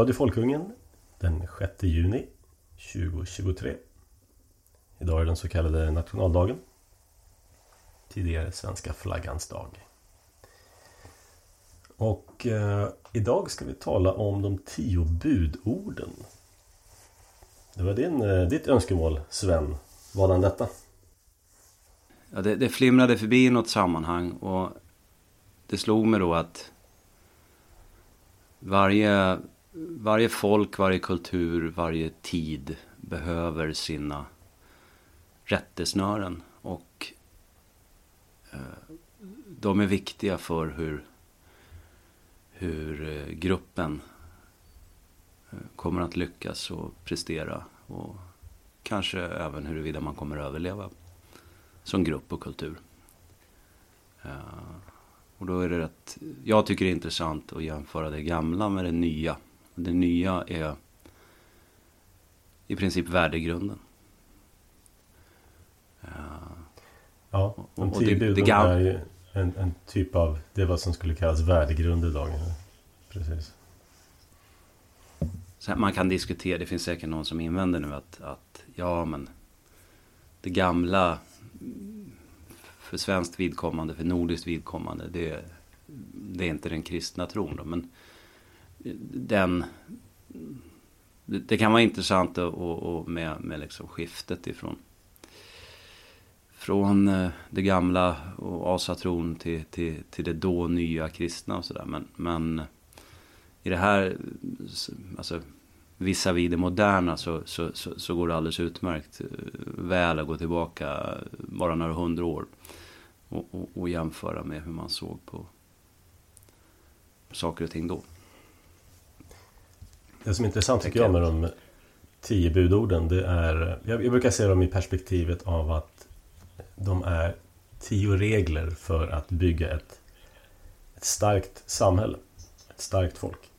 Radio Folkungen den 6 juni 2023. Idag är den så kallade nationaldagen. Tidigare svenska flaggans dag. Och eh, idag ska vi tala om de tio budorden. Det var din, eh, ditt önskemål Sven. Vadan detta? Ja, det, det flimrade förbi i något sammanhang och det slog mig då att varje, varje folk, varje kultur, varje tid behöver sina rättesnören. Och eh, de är viktiga för hur, hur eh, gruppen eh, kommer att lyckas och prestera. Och kanske även huruvida man kommer att överleva som grupp och kultur. Och då är det rätt, jag tycker det är intressant att jämföra det gamla med det nya. Det nya är i princip värdegrunden. Ja, de tio buden är ju en, en, typ av, det är vad som skulle kallas värdegrund idag. Precis. Så man kan diskutera, det finns säkert någon som invänder nu att, att ja men det gamla för svenskt vidkommande, för nordiskt vidkommande, det, det är inte den kristna tron då, men den det kan vara intressant och, och med, med liksom skiftet ifrån från eh, det gamla och asatron till, till, till det då nya kristna och sådär. Men, men i det här, alltså vissa vid det moderna så, så, så, så, går det alldeles utmärkt eh, väl att gå tillbaka bara några hundra år. Och, och, och jämföra med hur man såg på saker och ting då. Det som är intressant tycker jag med de tio budorden det är Jag, jag brukar se dem i perspektivet av att de är tio regler för att bygga ett, ett starkt samhälle. Ett starkt folk.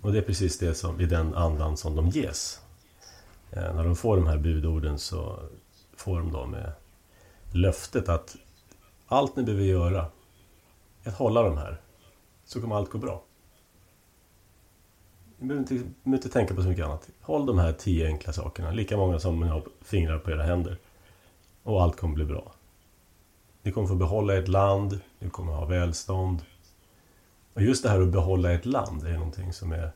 Och det är precis det som i den andan som de ges. Eh, när de får de här budorden så får de då med löftet att allt ni behöver göra är att hålla de här. Så kommer allt gå bra. Ni behöver inte, behöver inte tänka på så mycket annat. Håll de här tio enkla sakerna. Lika många som ni har fingrar på era händer. Och allt kommer bli bra. Ni kommer få behålla ert land. Ni kommer ha välstånd. Och just det här att behålla ett land är någonting som är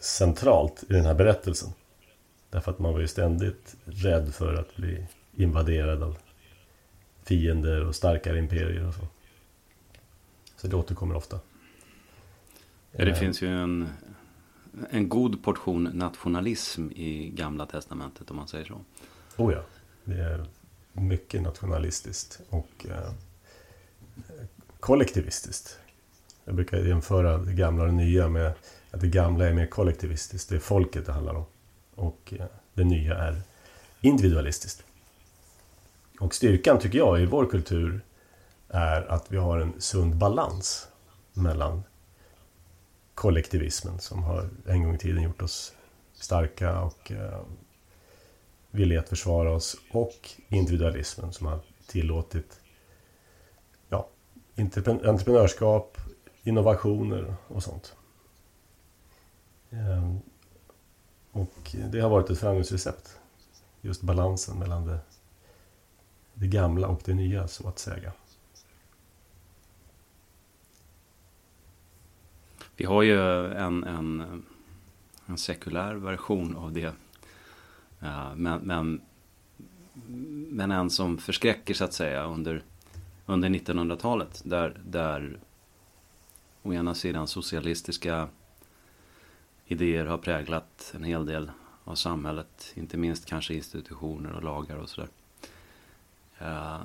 centralt i den här berättelsen. Därför att man var ju ständigt rädd för att bli invaderad av fiender och starkare imperier och så. Så det återkommer ofta. Ja, det eh. finns ju en, en god portion nationalism i Gamla Testamentet om man säger så. Oh ja, det är mycket nationalistiskt och eh, kollektivistiskt. Jag brukar jämföra det gamla och det nya med att det gamla är mer kollektivistiskt. Det är folket det handlar om. Och eh, det nya är individualistiskt. Och styrkan tycker jag i vår kultur är att vi har en sund balans mellan kollektivismen som har en gång i tiden gjort oss starka och eh, villiga att försvara oss och individualismen som har tillåtit ja, entreprenörskap, innovationer och sånt. Eh, och det har varit ett framgångsrecept. Just balansen mellan det, det gamla och det nya så att säga. Vi har ju en, en, en sekulär version av det. Eh, men, men, men en som förskräcker så att säga under, under 1900-talet. Där, där å ena sidan socialistiska idéer har präglat en hel del av samhället. Inte minst kanske institutioner och lagar och sådär. Eh,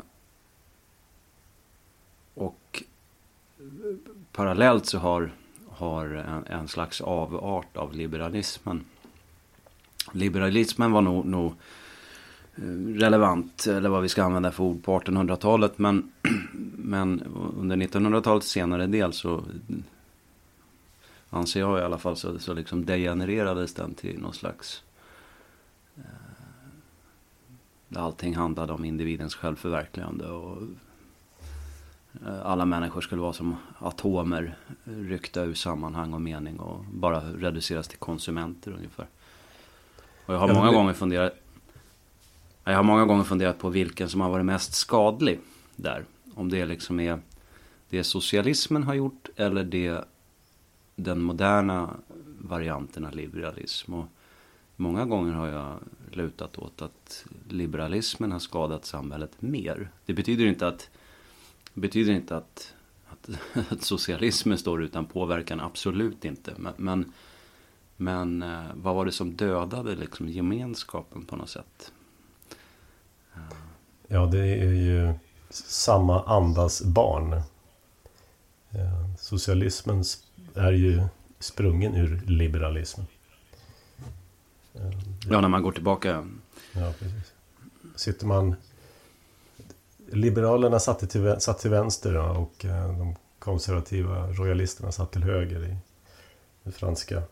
och parallellt så har har en, en slags avart av liberalismen. Liberalismen var nog, nog eh, relevant, eller vad vi ska använda för ord, på 1800-talet. Men, men under 1900-talets senare del så anser jag i alla fall så, så liksom degenererades den till någon slags eh, där allting handlade om individens självförverkligande och alla människor skulle vara som atomer ryckta ur sammanhang och mening och bara reduceras till konsumenter ungefär. Och jag har många gånger funderat jag har många gånger funderat på vilken som har varit mest skadlig där. Om det liksom är det socialismen har gjort eller det den moderna varianten av liberalism. Och många gånger har jag lutat åt att liberalismen har skadat samhället mer. Det betyder inte att, betyder inte att, att, att socialismen står utan påverkan, absolut inte. Men, men, men eh, vad var det som dödade liksom gemenskapen på något sätt? Ja, det är ju samma andas barn. Eh, socialismen är ju sprungen ur liberalismen. Eh, ja, när man går tillbaka. Ja, precis. Sitter man... Liberalerna satt till, satt till vänster och eh, de konservativa royalisterna satt till höger i det franska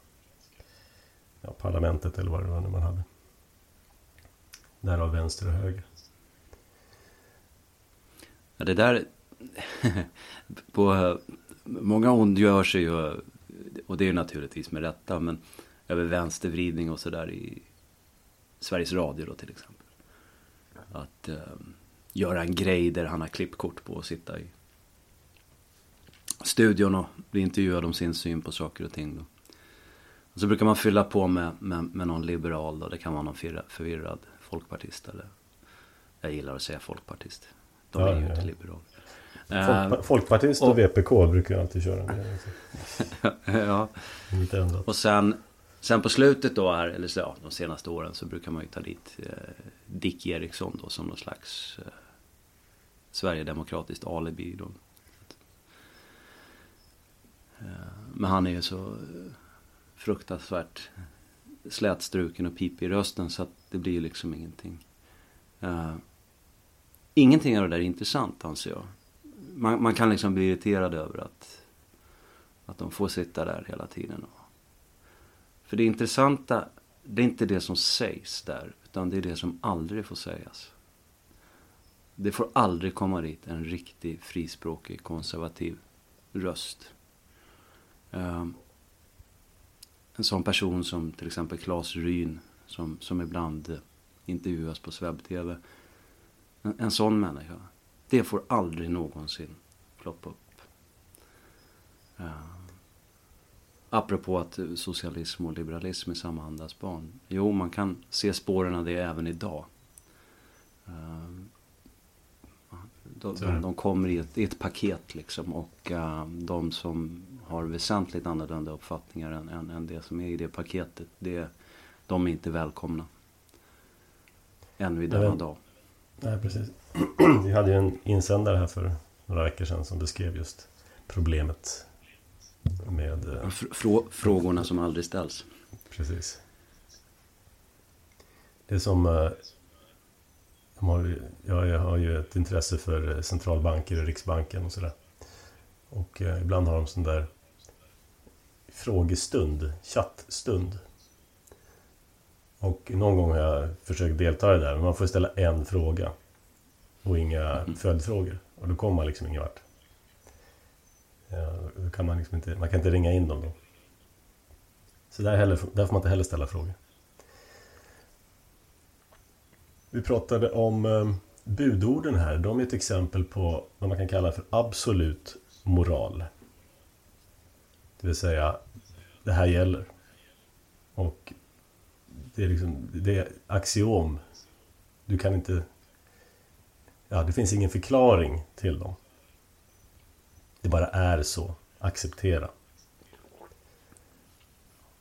ja, parlamentet eller vad det var nu man hade. Därav vänster och höger. Ja, det där... på, många ondgör sig ju, och det är naturligtvis med rätta, men över vänstervridning och sådär i Sveriges Radio då till exempel. Att eh, göra en grej där han har klippkort på och sitta i studion och bli intervjuad om sin syn på saker och ting. Då. Och så brukar man fylla på med, med, med någon liberal då. Det kan vara någon förvirrad folkpartist eller jag gillar att säga folkpartist. De är ju inte liberaler. Folkpa Folkpartist och, och, VPK brukar jag alltid köra med. ja. Lite ändrat. Och sen, sen på slutet då här, eller så, ja, de senaste åren så brukar man ju ta dit eh, Dick Eriksson då som någon slags eh, Sverigedemokratiskt alibi då. Eh, men han är ju så fruktansvärt slätstruken och pipig i rösten så att det blir ju liksom ingenting. Uh, ingenting av det där är intressant anser jag. Man, man, kan liksom bli irriterad över att, att de får sitta där hela tiden. För det intressanta, det är inte det som sägs där, utan det är det som aldrig får sägas. Det får aldrig komma dit en riktig frispråkig konservativ röst. Um, en sån person som till exempel Claes Ryn som, som ibland intervjuas på Sveb-TV. En, en sån människa. Det får aldrig någonsin ploppa upp. Uh, apropå att socialism och liberalism är samma andas barn. Jo, man kan se spåren av det även idag. Uh, de, de, de, kommer i ett, i ett, paket liksom och uh, de som har väsentligt annorlunda uppfattningar än, än, än, det som är i det paketet, det, de är inte välkomna. Än vid denna dag. Nej, precis. Vi hade ju en insändare här för några veckor sedan som beskrev just problemet med... Eh, Frå frågorna som aldrig ställs. Precis. Det är som... Eh, har, jag har ju ett intresse för centralbanker och Riksbanken och sådär. Och eh, ibland har de sån där frågestund, chattstund. Och någon gång har jag försökt delta i det där, men man får ställa en fråga. Och inga mm. följdfrågor. Och då kommer man liksom ingen vart. Ja, kan man, liksom inte, man kan inte ringa in dem då. Så där, heller, där får man inte heller ställa frågor. Vi pratade om eh, budorden här. De är ett exempel på vad man kan kalla för absolut moral. Det vill säga, det här gäller. Och det är liksom, det är axiom. Du kan inte... Ja, det finns ingen förklaring till dem. Det bara är så. Acceptera.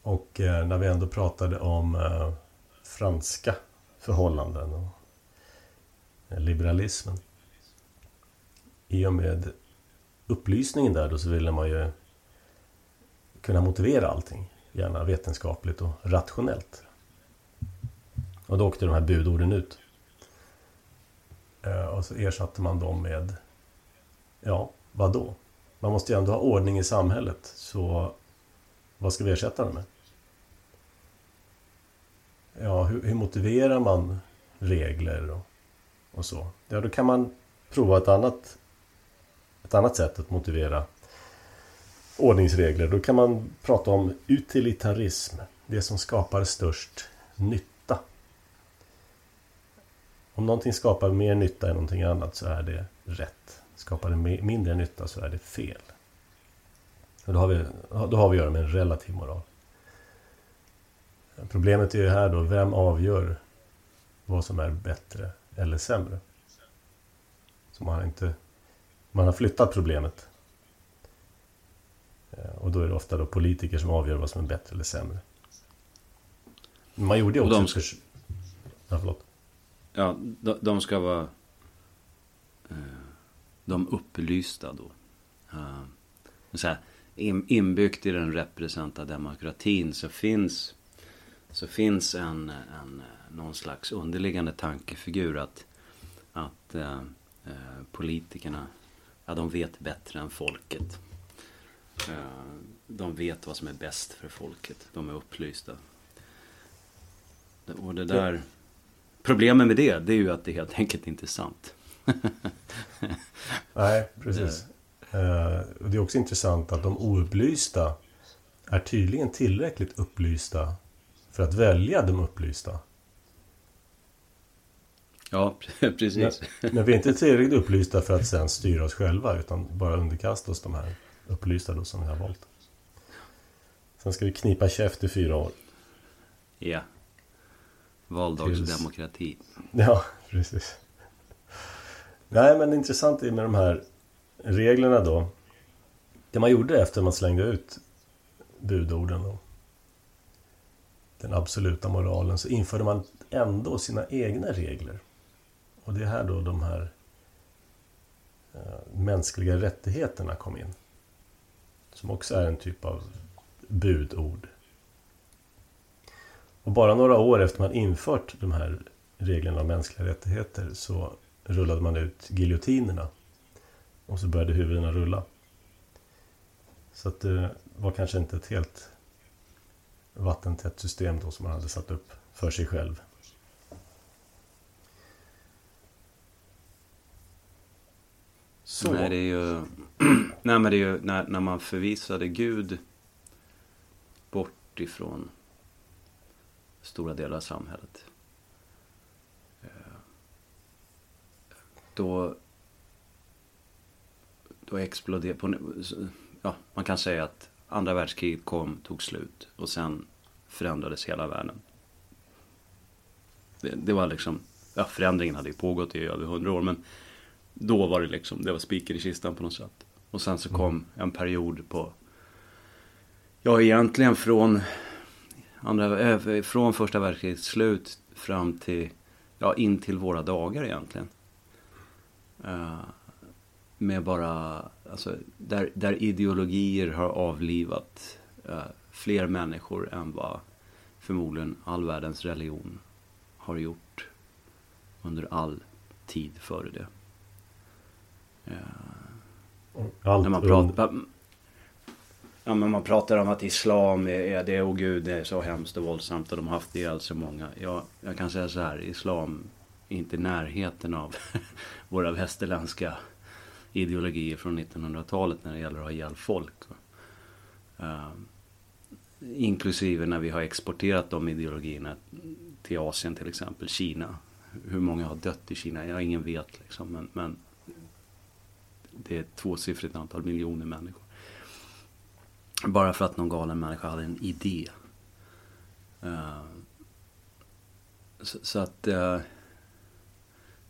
Och eh, när vi ändå pratade om eh, franska förhållanden och liberalismen. I och med upplysningen där då så ville man ju kunna motivera allting. Gärna vetenskapligt och rationellt. Och då åkte de här budorden ut. Eh, och så ersatte man dem med, ja, vad då? Man måste ju ändå ha ordning i samhället, så vad ska vi ersätta dem med? Ja, hur, hur motiverar man regler och, och, så? Ja, då kan man prova ett annat ett annat sätt att motivera ordningsregler. Då kan man prata om utilitarism. Det som skapar störst nytta. Om någonting skapar mer nytta än någonting annat så är det rätt. Skapar det mindre nytta så är det fel. Och då, har vi, då har vi att göra med en relativ moral. Problemet är ju här då, vem avgör vad som är bättre eller sämre? Så man har inte... Man har flyttat problemet. Eh, och då är det ofta då politiker som avgör vad som är bättre eller sämre. Man gjorde ju också... de ska... För... Ja, förlåt. Ja, de, de ska vara... Eh, de upplysta då. Uh, så här, inbyggt i den representativa demokratin så finns, så finns en, en, någon slags underliggande tankefigur att, att eh, eh, politikerna, ja de vet bättre än folket. Eh, de vet vad som är bäst för folket. De är upplysta. Och det där... Problemet med det, det är ju att det helt enkelt inte är sant. Nej, precis. Eh, det är också intressant att de oupplysta är tydligen tillräckligt upplysta för att välja de upplysta. Ja, precis. Men, men vi är inte tillräckligt upplysta för att sen styra oss själva utan bara underkasta oss de här upplysta då som vi har valt. Sen ska vi knipa käft i fyra år. Ja. Valdagsdemokrati. Ja, precis. Nej, men intressant är med de här reglerna då. Det man gjorde efter man slängde ut budorden och den absoluta moralen så införde man ändå sina egna regler. Och det är här då de här eh, mänskliga rättigheterna kom in. Som också är en typ av budord. Och bara några år efter man infört de här reglerna om mänskliga rättigheter så rullade man ut giljotinerna och så började huvudena rulla. Så att det var kanske inte ett helt vattentätt system då som man hade satt upp för sig själv. Så. Nej, det är ju... Nej, men det är ju när, när man förvisade Gud bort ifrån stora delar av samhället. Eh, då då exploderade... Ja, man kan säga att andra världskriget kom, tog slut och sen förändrades hela världen. Det, det var liksom... Ja, förändringen hade ju pågått i över hundra år men då var det liksom, det var spiken i kistan på något sätt. Och sen så kom en period på... Ja, egentligen från... Andra, äh, från första världskrigets slut fram till... Ja, in till våra dagar egentligen. Uh, med bara, alltså, där, där ideologier har avlivat eh, fler människor än vad förmodligen all världens religion har gjort under all tid före det. Eh, Allt när man pratar, ja, men man pratar om att islam är, är det och gud det är så hemskt och våldsamt och de har haft ihjäl så många. Jag, jag kan säga så här, islam är inte närheten av våra västerländska ideologier från 1900-talet när det gäller att ha ihjäl folk. Uh, inklusive när vi har exporterat de ideologierna till Asien till exempel, Kina. Hur många har dött i Kina? Ja, ingen vet liksom. Men, men det är ett tvåsiffrigt antal miljoner människor. Bara för att någon galen människa hade en idé. Uh, så, så, att uh,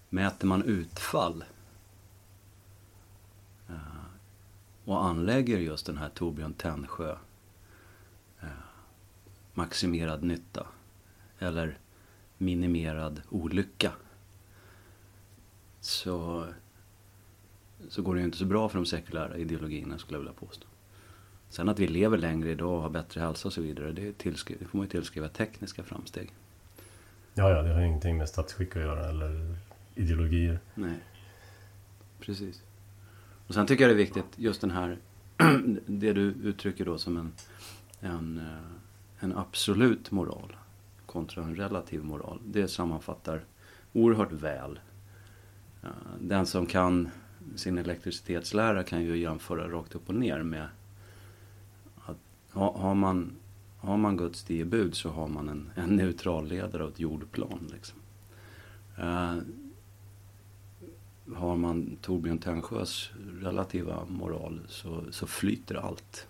mäter man utfall och anlägger just den här Torbjörn Tännsjö eh, maximerad nytta eller minimerad olycka så, så går det ju inte så bra för de sekulära ideologierna skulle jag vilja påstå. Sen att vi lever längre idag och har bättre hälsa och så vidare, det, tillskri- det får man ju tillskriva tekniska framsteg. Ja, ja, det har ingenting med statsskick att göra eller ideologier. Nej, precis. Och sen tycker jag det är viktigt, just den här, det du uttrycker då som en, en, eh, en absolut moral kontra en relativ moral. Det sammanfattar oerhört väl. Eh, den som kan sin elektricitetslära kan ju jämföra rakt upp och ner med att har man, har man Guds tio bud så har man en, en neutral ledare och ett jordplan. Liksom. Eh, har man Torbjörn Tännsjös relativa moral så, så flyter allt.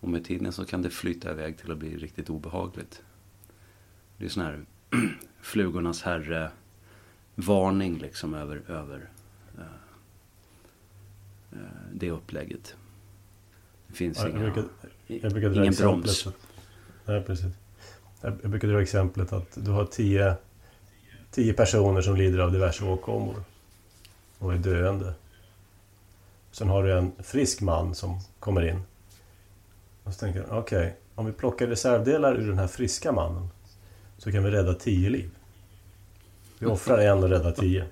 Och med tiden så kan det flyta iväg till att bli riktigt obehagligt. Det är sån här flugornas herre varning liksom över, över uh, uh, det upplägget. Det finns ja, inga, jag brukar, jag brukar ingen broms. Nej, precis. Jag, jag brukar dra exemplet att du har tio, tio personer som lider av diverse åkommor och är döende. Sen har du en frisk man som kommer in. Och så tänker okej, okay, om vi plockar reservdelar ur den här friska mannen så kan vi rädda tio liv. Vi offrar en och räddar tio.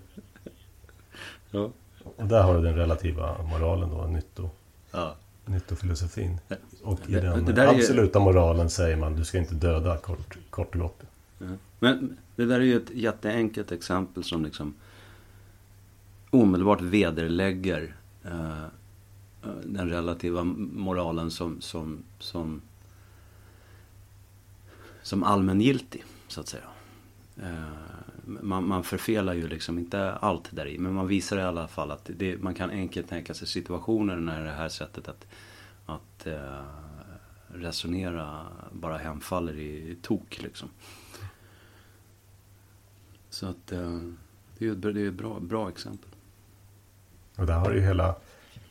Ja. Och där har du den relativa moralen då, nytto, ja. nyttofilosofin. Och i den absoluta moralen säger man, du ska inte döda kort, kort och gott. Men det där är ju ett jätteenkelt exempel som liksom omedelbart vederlägger eh, eh, den relativa moralen som, som, som, som allmängiltig, så att säga. Eh, man, man förfelar ju liksom inte allt där i, men man visar i alla fall att det, man kan enkelt tänka sig situationer när det här sättet att, att eh, resonera bara hemfaller i, i tok liksom. Så att eh, det är ett, det är ett bra, bra exempel. Och där har du ju hela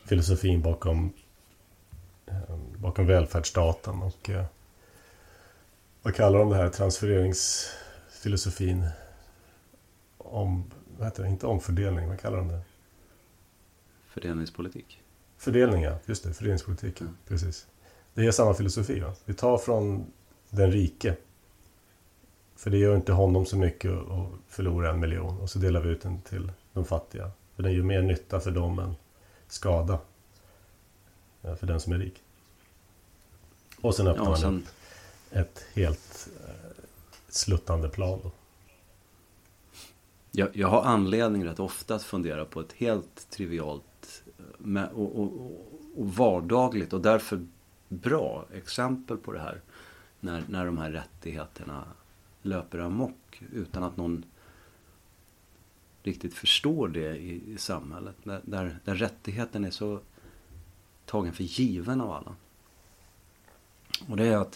filosofin bakom, eh, bakom välfärdsstaten och eh, vad kallar de det här transfereringsfilosofin? Om, vad heter det? Inte omfördelning, vad kallar de det? Fördelningspolitik. Fördelning, ja. Just det, fördelningspolitik. Mm. Precis. Det är samma filosofi. Va? Vi tar från den rike. För det gör inte honom så mycket att förlora en miljon. Och så delar vi ut den till de fattiga. För den gör mer nytta för dem än skada. För den som är rik. Och sen öppnar ja, sen... man ett, ett helt eh, sluttande plan. Då. Jag, jag har anledning rätt ofta att fundera på ett helt trivialt med, och, och, och vardagligt och därför bra exempel på det här. När, när de här rättigheterna löper amok utan att någon riktigt förstår det i, i samhället. Där, där, där rättigheten är så tagen för given av alla. Och det är att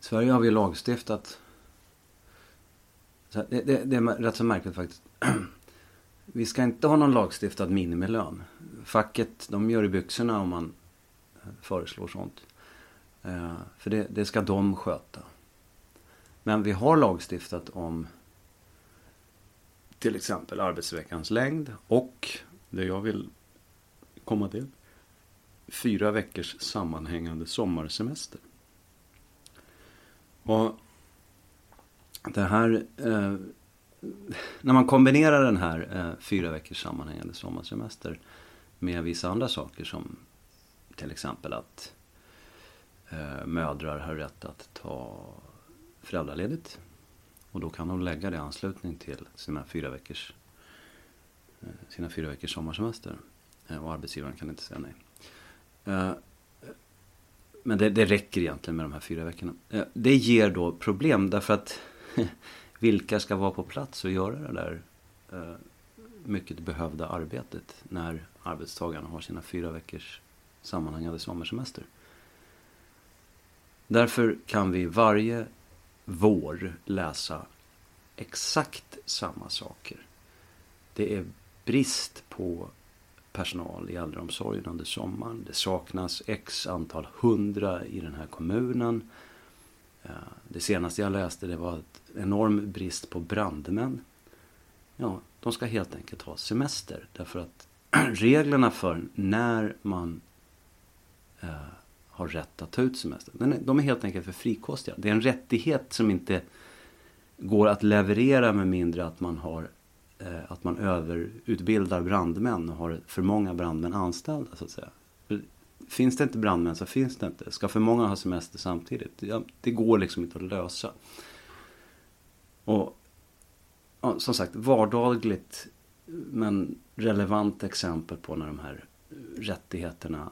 i Sverige har vi lagstiftat det, det, det, är rätt så märkligt faktiskt. Vi ska inte ha någon lagstiftad minimilön. Facket, de gör i byxorna om man eh, föreslår sånt. Eh, för det, det ska de sköta. Men vi har lagstiftat om till exempel arbetsveckans längd och det jag vill komma till fyra veckors sammanhängande sommarsemester. Och det här eh, när man kombinerar den här eh, fyra veckors sammanhängande sommarsemester med vissa andra saker som till exempel att eh, mödrar har rätt att ta föräldraledigt och då kan de lägga det i anslutning till sina fyra veckors, eh, sina fyra veckors sommarsemester. Eh, och arbetsgivaren kan inte säga nej. Eh, men det, det räcker egentligen med de här fyra veckorna. Det ger då problem därför att vilka ska vara på plats och göra det där mycket behövda arbetet när arbetstagarna har sina fyra veckors sammanhängande sommarsemester. Därför kan vi varje vår läsa exakt samma saker. Det är brist på personal i äldreomsorgen under sommaren. Det saknas x antal hundra i den här kommunen. Det senaste jag läste det var en enorm brist på brandmän. Ja, de ska helt enkelt ha semester därför att reglerna för när man eh, har rätt att ta ut semester. De är helt enkelt för frikostiga. Det är en rättighet som inte går att leverera med mindre att man har eh, att man överutbildar brandmän och har för många brandmän anställda så att säga. Finns det inte brandmän så finns det inte. Ska för många ha semester samtidigt? Ja, det går liksom inte att lösa. Och ja, som sagt, vardagligt men relevant exempel på när de här rättigheterna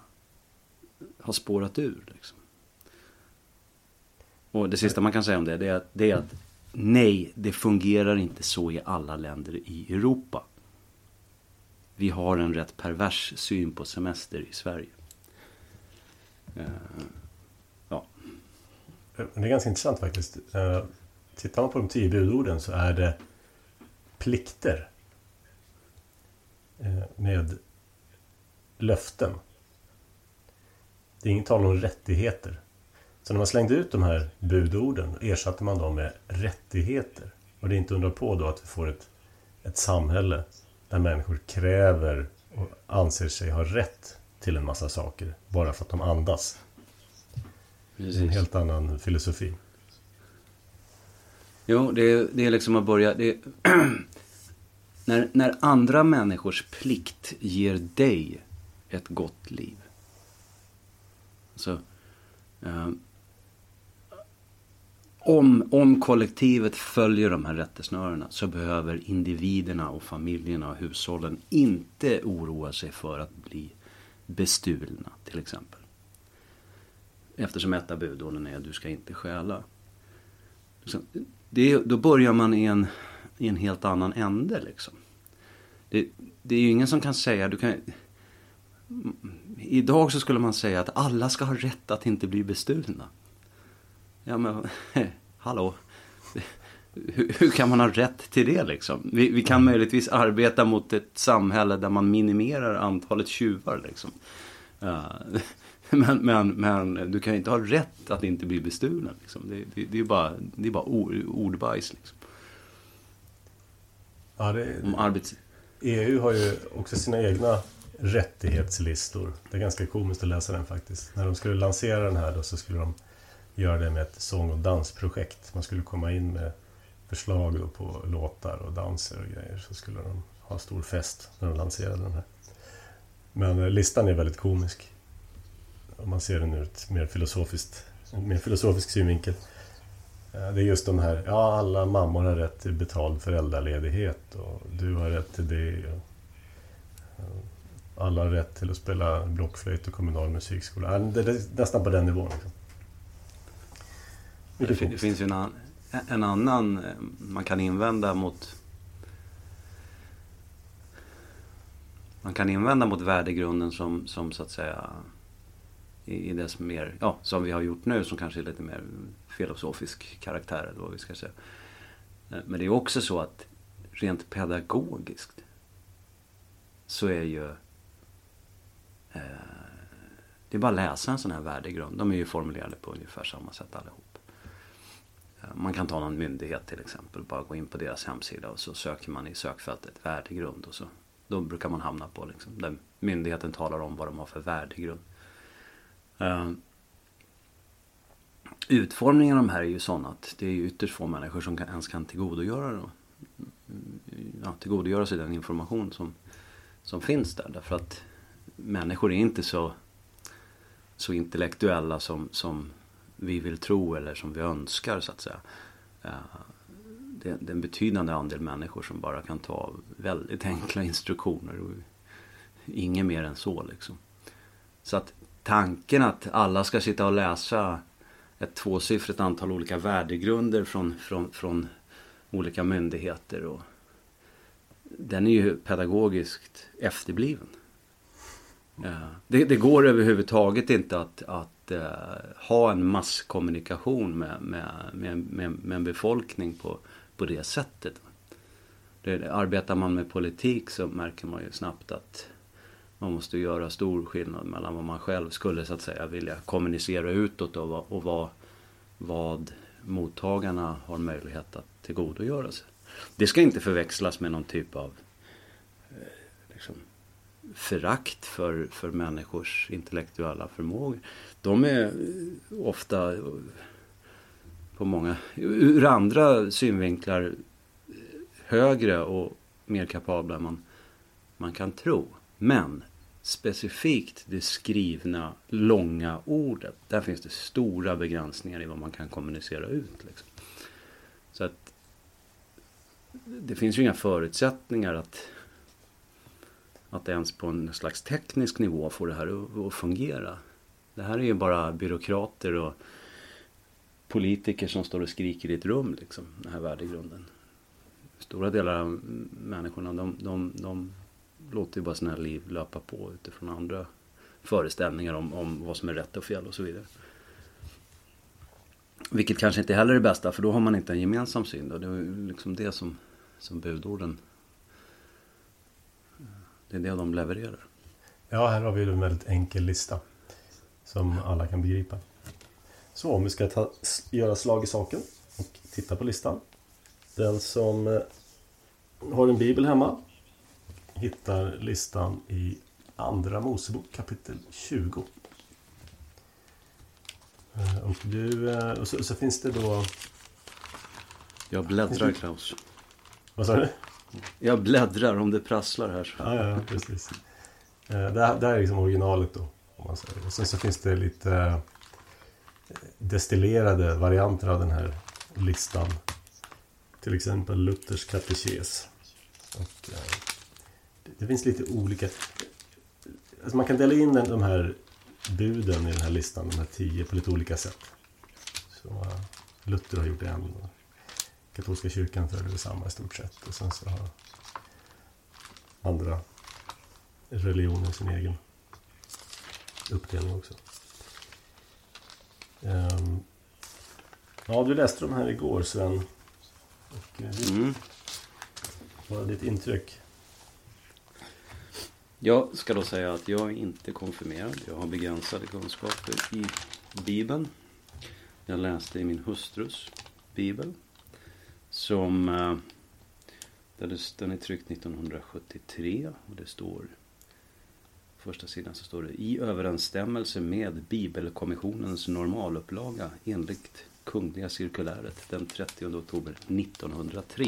har spårat ur. Liksom. Och det sista man kan säga om det, det är, att, det är att nej, det fungerar inte så i alla länder i Europa. Vi har en rätt pervers syn på semester i Sverige. Eh, ja. Eh, det är ganska intressant faktiskt. Eh, tittar man på de tio budorden så är det plikter med löften. Det är inget tal om rättigheter. Så när man slängde ut de här budorden ersatte man dem med rättigheter. Och det är inte undra på då att vi får ett, ett samhälle där människor kräver och anser sig ha rätt till en massa saker bara för att de andas. Precis. En helt annan filosofi. Jo, det är, det är liksom att börja... Det är, när, när andra människors plikt ger dig ett gott liv. Alltså, eh, om, om kollektivet följer de här rättesnörena så behöver individerna och familjerna och hushållen inte oroa sig för att bli bestulna till exempel. Eftersom ett av budorden är att du ska inte stjäla. Det, då börjar man i en, i en helt annan ände liksom. Det, det är ju ingen som kan säga, du kan, Idag så skulle man säga att alla ska ha rätt att inte bli bestulna. Ja men, hallå. Hur, hur, kan man ha rätt till det liksom? Vi, vi, kan möjligtvis arbeta mot ett samhälle där man minimerar antalet tjuvar liksom. Uh, men, men, men du kan ju inte ha rätt att inte bli bestulen. Liksom. Det, det, det är bara, det är bara ord, ordbajs. Liksom. Ja, det, Om arbets... EU har ju också sina egna rättighetslistor. Det är ganska komiskt att läsa den faktiskt. När de skulle lansera den här då så skulle de göra det med ett sång och dansprojekt. Man skulle komma in med förslag på låtar och danser och grejer. Så skulle de ha stor fest när de lanserade den här. Men eh, listan är väldigt komisk. Om man ser den ur ett mer filosofiskt, en mer filosofisk synvinkel. Eh, det är just de här, ja alla mammor har rätt till betald föräldraledighet och du har rätt till det. Och, alla har rätt till att spela blockflöjt och kommunal musikskola. Det är nästan på den nivån. Liksom. Det, det finns ju en, en, annan eh, man kan invända mot Man kan invända mot värdegrunden som, som så att säga i, i det som mer, ja, som vi har gjort nu som kanske är lite mer filosofisk karaktär eller vad vi ska säga. Eh, men det är också så att rent pedagogiskt så är ju Eh, det är bara att läsa en sån här värdegrund. De är ju formulerade på ungefär samma sätt allihop. Eh, man kan ta någon myndighet till exempel. Bara gå in på deras hemsida och så söker man i sökfältet värdegrund. Och så, då brukar man hamna på liksom, där myndigheten talar om vad de har för värdegrund. Eh, utformningen av de här är ju sån att det är ytterst få människor som kan, ens kan tillgodogöra, då, mm, ja, tillgodogöra sig den information som, som finns där. Därför att människor är inte så, så intellektuella som, som vi vill tro eller som vi önskar så att säga. Eh, det, är en betydande andel människor som bara kan ta väldigt enkla instruktioner. Och inget mer än så liksom. Så att tanken att alla ska sitta och läsa ett tvåsiffrigt antal olika värdegrunder från, från, från olika myndigheter. Och, den är ju pedagogiskt efterbliven. Det, det, går överhuvudtaget inte att, att uh, ha en masskommunikation med, med, med, med, med en befolkning på, på det sättet. Det, arbetar man med politik så märker man ju snabbt att man måste göra stor skillnad mellan vad man själv skulle så att säga vilja kommunicera utåt och, vad, och vad, vad mottagarna har möjlighet att tillgodogöra sig. Det ska inte förväxlas med någon typ av förakt för, för människors intellektuella förmågor. De är ofta eh, på många, ur andra synvinklar eh, högre och mer kapabla än man, man kan tro. Men specifikt det skrivna långa ordet, där finns det stora begränsningar i vad man kan kommunicera ut. Liksom. Så att det finns ju inga förutsättningar att att ens på en slags teknisk nivå få det här att, fungera. Det här är ju bara byråkrater och politiker som står och skriker i ett rum, liksom, den här värdegrunden. Stora delar av människorna, de, de, de låter ju bara sina liv löpa på utifrån andra föreställningar om, om vad som är rätt och fel och så vidare. Vilket kanske inte heller är det bästa, för då har man inte en gemensam syn. Då. Det är liksom det som, som budorden det är det de levererar. Ja, här har vi en väldigt enkel lista. Som alla kan begripa. Så om vi ska ta, göra slag i saken och titta på listan. Den som eh, har en bibel hemma hittar listan i Andra Mosebok kapitel 20. Eh, och, du, eh, och så, så finns det då... Jag bläddrar Klaus. Vad sa du? Jag bläddrar om det prasslar här. Så. Ja, ja, precis. Eh, det här, det här är liksom originalet då. Om man säger. Och sen så finns det lite eh, destillerade varianter av den här listan. Till exempel Luthers katekes. Och, eh, det finns lite olika... Alltså man kan dela in de här buden i den här listan, de här tio, på lite olika sätt. Så Luther har gjort en. Katolska kyrkan följer detsamma i stort sett. Och sen så har andra religioner sin egen uppdelning också. Um, ja, du läste de här igår Sven. Och, uh, mm. Vad är ditt intryck? Jag ska då säga att jag är inte konfirmerad. Jag har begränsade kunskaper i Bibeln. Jag läste i min hustrus Bibel. Som eh, den är tryckt 1973 och det står första sidan så står det i överensstämmelse med Bibelkommissionens normalupplaga enligt Kungliga cirkuläret den 30 oktober 1903.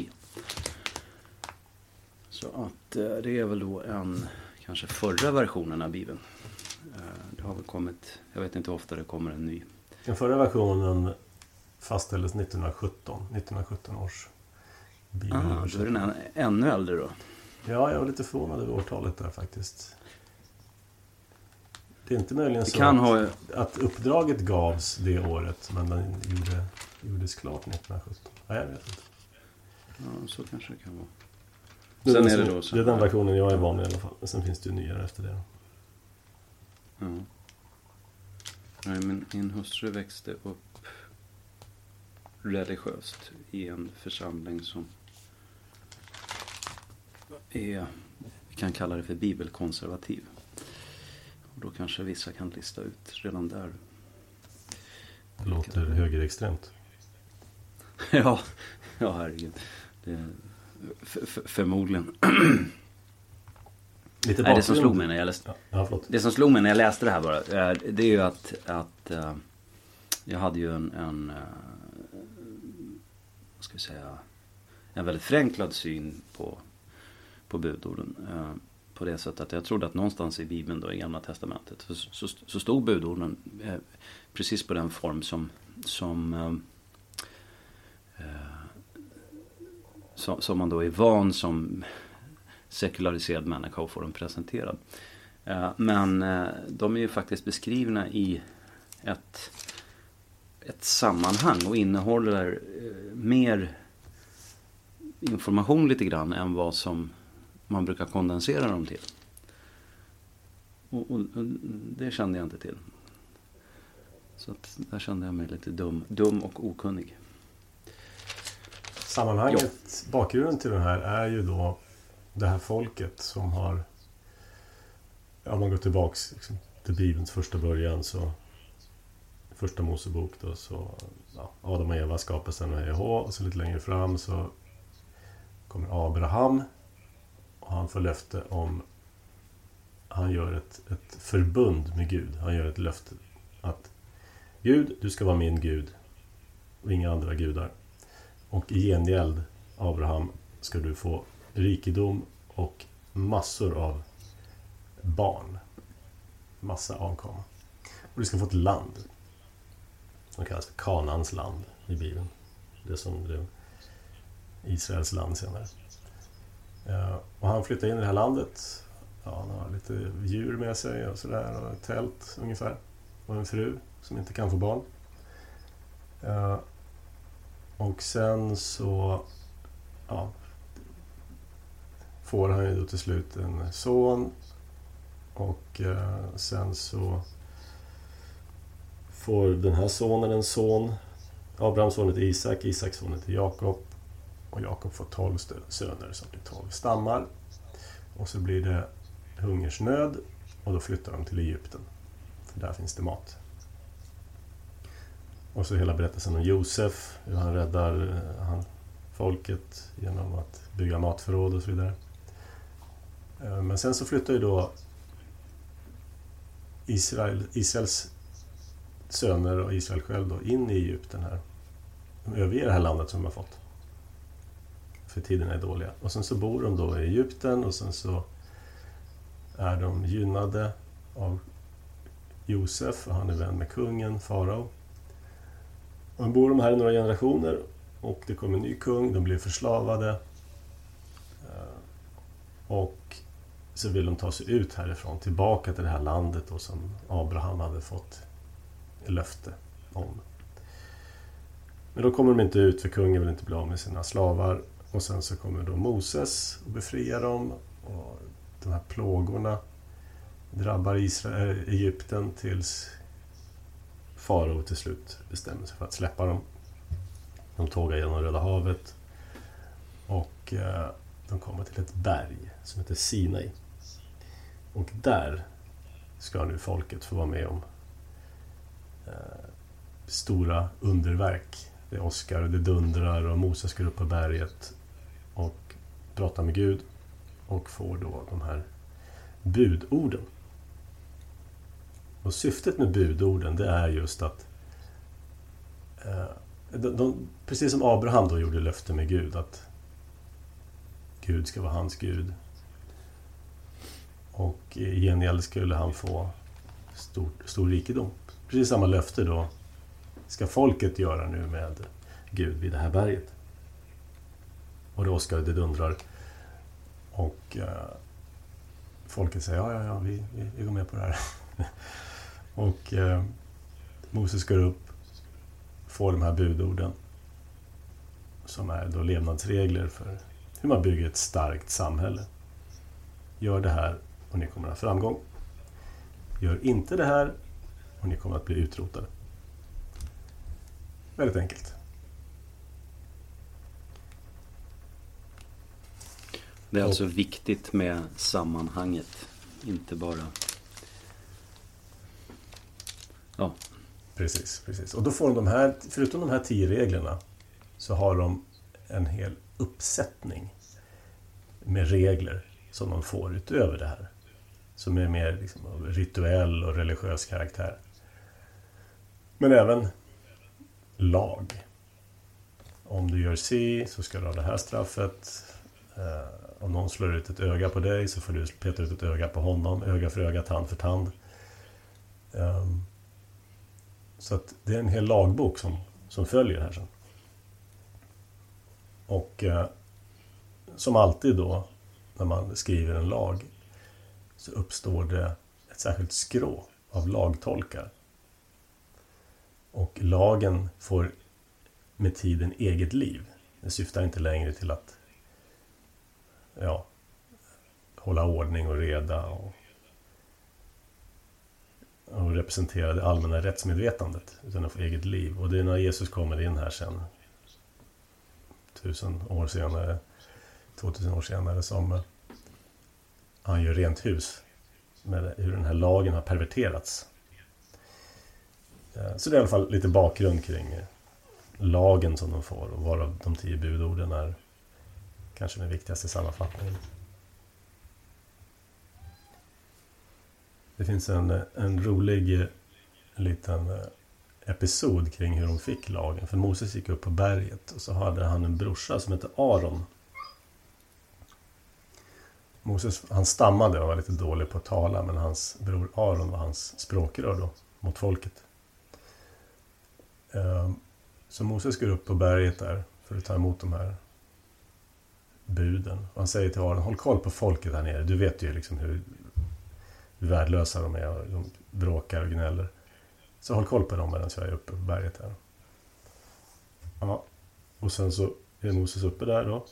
Så att eh, det är väl då en kanske förra versionen av Bibeln. Eh, det har väl kommit, jag vet inte hur ofta det kommer en ny. Den förra versionen fastställdes 1917, 1917 års Ah, då är den ännu äldre då? Ja, jag var lite förvånad över årtalet där faktiskt. Det är inte möjligen så att, ha... att uppdraget gavs det året men den gjorde, gjordes klart 1917. Ja, jag vet inte. Ja, så kanske det kan vara. Det Sen är det då så... Det är den versionen jag är van vid i alla fall. Men sen finns det ju nyare efter det. Ja. Nej, men min hustru växte upp religiöst i en församling som är, vi kan kalla det för bibelkonservativ. Och då kanske vissa kan lista ut redan där. Det låter högerextremt. ja, ja herregud. Det, förmodligen. Lite Nej, det som slog mig när jag läste ja, Det som slog mig när jag läste det här bara. Det är ju att, att uh, jag hade ju en, en vad ska vi säga, en väldigt förenklad syn på, på budorden. Eh, på det sättet att jag trodde att någonstans i Bibeln då i Gamla Testamentet så, så, så stod budorden eh, precis på den form som, som, eh, eh som, som, man då är van som sekulariserad människa att få dem presenterad. Eh, men eh, de är ju faktiskt beskrivna i ett, ett sammanhang och innehåller eh, mer information lite grann än vad som man brukar kondensera dem till. Och, och, och, det kände jag inte till. Så att där kände jag mig lite dum, dum och okunnig. Sammanhanget, ja. bakgrunden till den här är ju då det här folket som har om man går tillbaks liksom, till Bibelns första början så Första Mosebok då så ja, Adam och Eva skapelsen och EH och så lite längre fram så kommer Abraham och han får löfte om... Han gör ett, ett förbund med Gud. Han gör ett löfte att Gud, du ska vara min Gud och inga andra gudar. Och i gengäld, Abraham, ska du få rikedom och massor av barn. Massa avkomma. Och du ska få ett land. Som kallas för Kanans land i Bibeln. Det som blev Israels land senare. Eh, och han flyttar in i det här landet. ja, han har lite djur med sig och sådär och ett tält ungefär. Och en fru som inte kan få barn. Eh, och sen så ja, får han ju då till slut en son. Och eh, sen så får den här sonen en son. Abrahams son heter Isak, Isaks son heter Jakob. Och Jakob får tolv söner som blir tolv stammar. Och så blir det hungersnöd och då flyttar de till Egypten. För där finns det mat. Och så hela berättelsen om Josef, hur han räddar eh, han, folket genom att bygga matförråd och så vidare. Eh, men sen så flyttar ju då Israel, Israels söner och Israel själv då in i Egypten här. De överger det här landet som de har fått. För tiderna är dåliga. Och sen så bor de då i Egypten och sen så är de gynnade av Josef och han är vän med kungen, farao. Och bor de här i några generationer och det kommer en ny kung, de blir förslavade. Eh, och så vill de ta sig ut härifrån, tillbaka till det här landet då som Abraham hade fått löfte om. Men då kommer de inte ut för kungen vill inte bli av med sina slavar. Och sen så kommer då Moses och befriar dem. Och de här plågorna drabbar Israel, eh, Egypten tills farao till slut bestämmer sig för att släppa dem. De tågar genom Röda havet och eh, de kommer till ett berg som heter Sinai. Och där ska nu folket få vara med om Eh, stora underverk. Det åskar och det dundrar och Moses går upp på berget och pratar med Gud och får då de här budorden. Och syftet med budorden det är just att eh, de, de, precis som Abraham då gjorde löfte med Gud att Gud ska vara hans Gud. Och i gengäld skulle han få stor, stor rikedom. Precis samma löfte då ska folket göra nu med Gud vid det här berget. Och det åskar, det dundrar. Och eh, folket säger ja, ja, ja, vi, vi, vi går med på det här. och eh, Moses går upp, får de här budorden som är då levnadsregler för hur man bygger ett starkt samhälle. Gör det här och ni kommer att ha framgång. Gör inte det här och ni kommer att bli utrotade. Väldigt enkelt. Det är alltså viktigt med sammanhanget, inte bara... Ja. Precis, precis. Och då får de här, förutom de här tio reglerna, så har de en hel uppsättning med regler som de får utöver det här. Som är mer liksom av rituell och religiös karaktär. Men även lag. Om du gör si så ska du ha det här straffet. Eh, om någon slår ut ett öga på dig så får du peta ut ett öga på honom. Öga för öga, tand för tand. Ehm, så att det är en hel lagbok som, som följer här sen. Och eh, som alltid då när man skriver en lag så uppstår det ett särskilt skrå av lagtolkar. Och lagen får med tiden eget liv. Den syftar inte längre till att ja, hålla ordning och reda och, och representera det allmänna rättsmedvetandet utan att få eget liv. Och det är när Jesus kommer in här sen tusen år senare, 2000 år senare som eh, han gör rent hus med hur den här lagen har perverterats. Eh, så det är i alla fall lite bakgrund kring lagen som de får och varav de tio budorden är kanske den viktigaste sammanfattningen. Det finns en, en rolig eh, liten eh, episod kring hur de fick lagen. För Moses gick upp på berget och så hade han en brorsa som hette Aron. Moses han stammade och var lite dålig på att tala men hans bror Aron var hans språkrör då mot folket. Ehm, så Moses går upp på berget där för att ta emot de här buden. Och han säger till Aron, håll koll på folket här nere. Du vet ju liksom hur värdelösa de är och de bråkar och gnäller. Så håll koll på dem medan jag är uppe på berget här. Ja, och sen så är Moses uppe där då.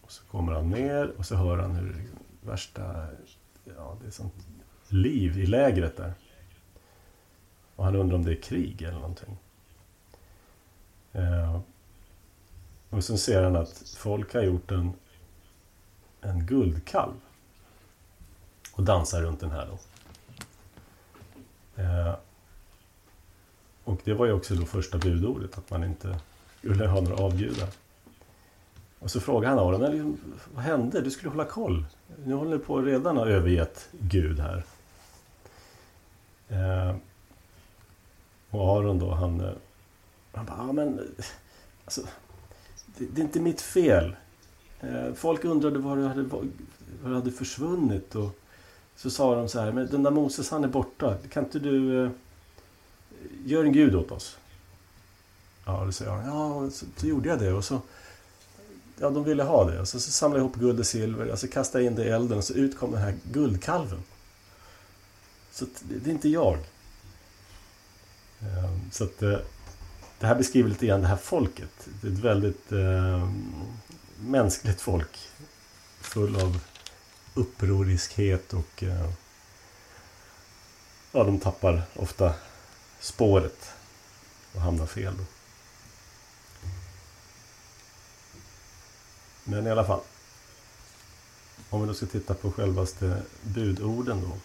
Och så kommer han ner och så hör han hur liksom värsta, ja det är sånt liv i lägret där. Och han undrar om det är krig eller någonting. Eh, och sen ser han att folk har gjort en, en guldkalv. Och dansar runt den här då. Eh, och det var ju också då första budordet, att man inte skulle ha några avgudar. Och så frågar han Aron, vad hände? Du skulle hålla koll. Nu håller ni på redan ha övergett Gud här. Eh, och Aron då, han, eh, man han bara, ja men alltså, det, det, är inte mitt fel. Eh, folk undrade var du hade, var du hade försvunnit och så sa de så här, men den där Moses han är borta. Kan inte du eh, gör en gud åt oss? Ja, det säger han. Ja, så, så gjorde jag det och så Ja, de ville ha det. Och så, så samlade jag ihop guld och silver och så kastade jag in det i elden och så ut kom den här guldkalven. Så det, det är inte jag. Ehm, så att eh, det här beskriver lite grann det här folket. Det är ett väldigt eh, mänskligt folk. Full av upproriskhet och eh, ja, de tappar ofta spåret och hamnar fel. Då. Men i alla fall. Om vi då ska titta på självaste budorden då.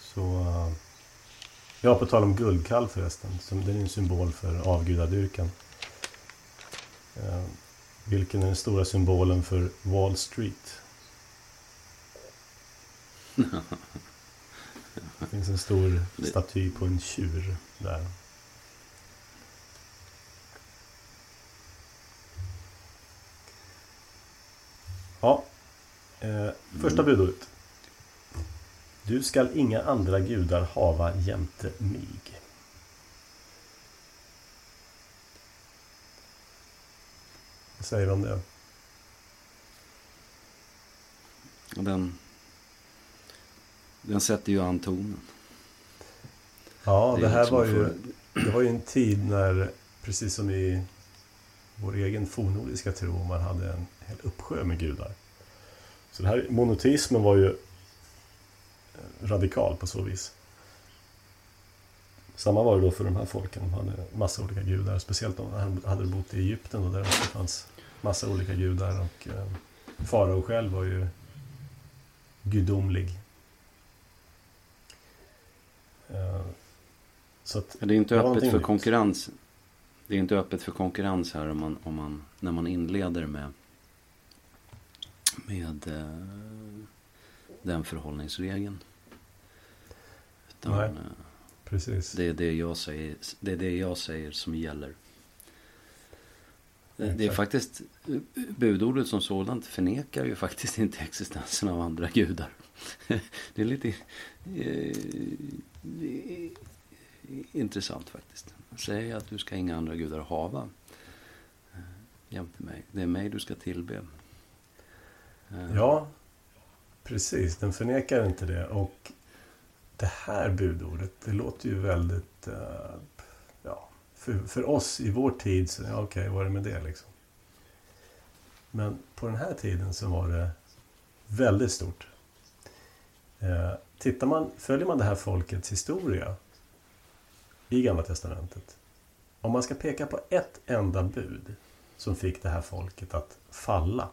Så... Eh, Ja, på tal om guldkalv förresten. Som, den är en symbol för avgudadyrkan. Eh, vilken är den stora symbolen för Wall Street? Det finns en stor staty på en tjur där. Ja. Eh, första budordet. Du skall inga andra gudar hava jämte mig. Vad säger du om det? Den, den sätter ju an tonen. Ja, det, det här var ju, det var ju en tid när, precis som i vår egen fornnordiska tro, man hade en hel uppsjö med gudar. Så det här monoteismen var ju radikal på så vis. Samma var det då för de här folken. De hade massa olika gudar. Speciellt om de hade bott i Egypten och där det fanns massa olika gudar. Och eh, farao själv var ju gudomlig. Eh, så att, det är inte det öppet för nytt. konkurrens. Det är inte öppet för konkurrens här om man, om man, när man inleder med, med eh, den förhållningsregeln. Utan, Nej, precis. Det är det, jag säger, det är det jag säger som gäller. Det, det är faktiskt, budordet som sådant förnekar ju faktiskt inte existensen av andra gudar. Det är lite eh, intressant faktiskt. Säg att du ska inga andra gudar hava eh, jämte mig. Det är mig du ska tillbe. Eh. Ja, precis. Den förnekar inte det. Och det här budordet, det låter ju väldigt... Uh, ja, för, för oss i vår tid, så ja, okej, okay, vad är det med det liksom? Men på den här tiden så var det väldigt stort. Uh, tittar man, följer man det här folkets historia i Gamla Testamentet. Om man ska peka på ett enda bud som fick det här folket att falla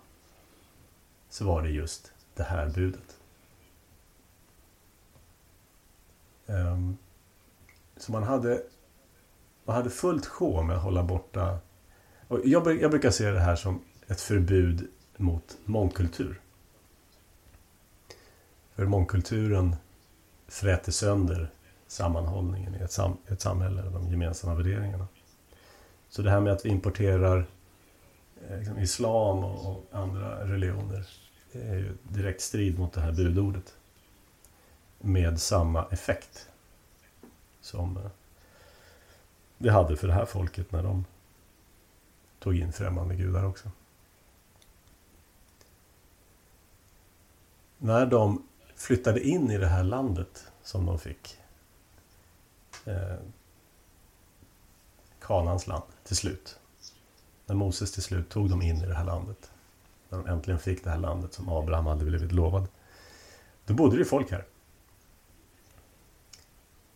så var det just det här budet. Um, Ehm, så man hade, man hade fullt sjå med att hålla borta... Och jag, jag brukar se det här som ett förbud mot mångkultur. För mångkulturen fräter sönder sammanhållningen i ett, sam, ett samhälle, de gemensamma värderingarna. Så det här med att vi importerar eh, liksom islam och, och, andra religioner det är ju direkt strid mot det här budordet med samma effekt som eh, det hade för det här folket när de tog in främmande gudar också. när de flyttade in i det här landet som de fick eh, Kanans land till slut. När Moses till slut tog dem in i det här landet. När de äntligen fick det här landet som Abraham hade blivit lovad. Då bodde det folk här.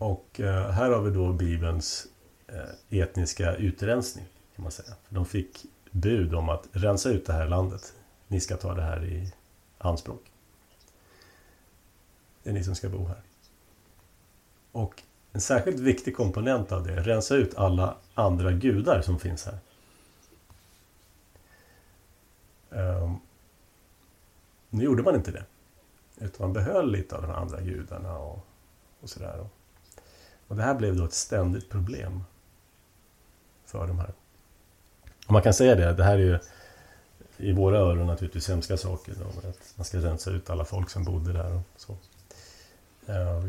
Och eh, här har vi då Bibelns eh, etniska utrensning. kan man säga. De fick bud om att rensa ut det här landet. Ni ska ta det här i anspråk. Det är ni som ska bo här. Och en särskilt viktig komponent av det, rensa ut alla andra gudar som finns här. Um, nu gjorde man inte det. Utan man behöll lite av de andra gudarna och, och sådär. Och det här blev då ett ständigt problem för de här. Och man kan säga det, det här är ju i våra öron naturligtvis hemska saker. Då, att man ska rensa ut alla folk som bodde där och så. Eh,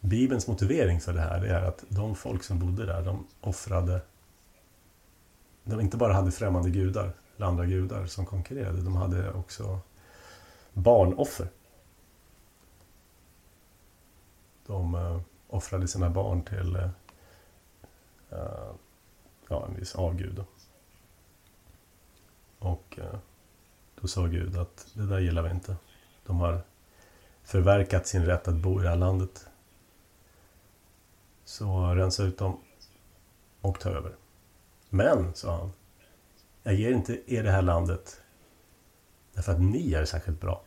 Bibelns motivering för det här är att de folk som bodde där, de offrade... De inte bara hade främmande gudar, eller andra gudar som konkurrerade, de hade också barnoffer. De eh, offrade sina barn till uh, ja, en viss avgud. Och uh, då sa Gud att det där gillar vi inte. De har förverkat sin rätt att bo i det här landet. Så rensa ut dem och ta över. Men, sa han, jag ger inte er det här landet därför att ni är särskilt bra.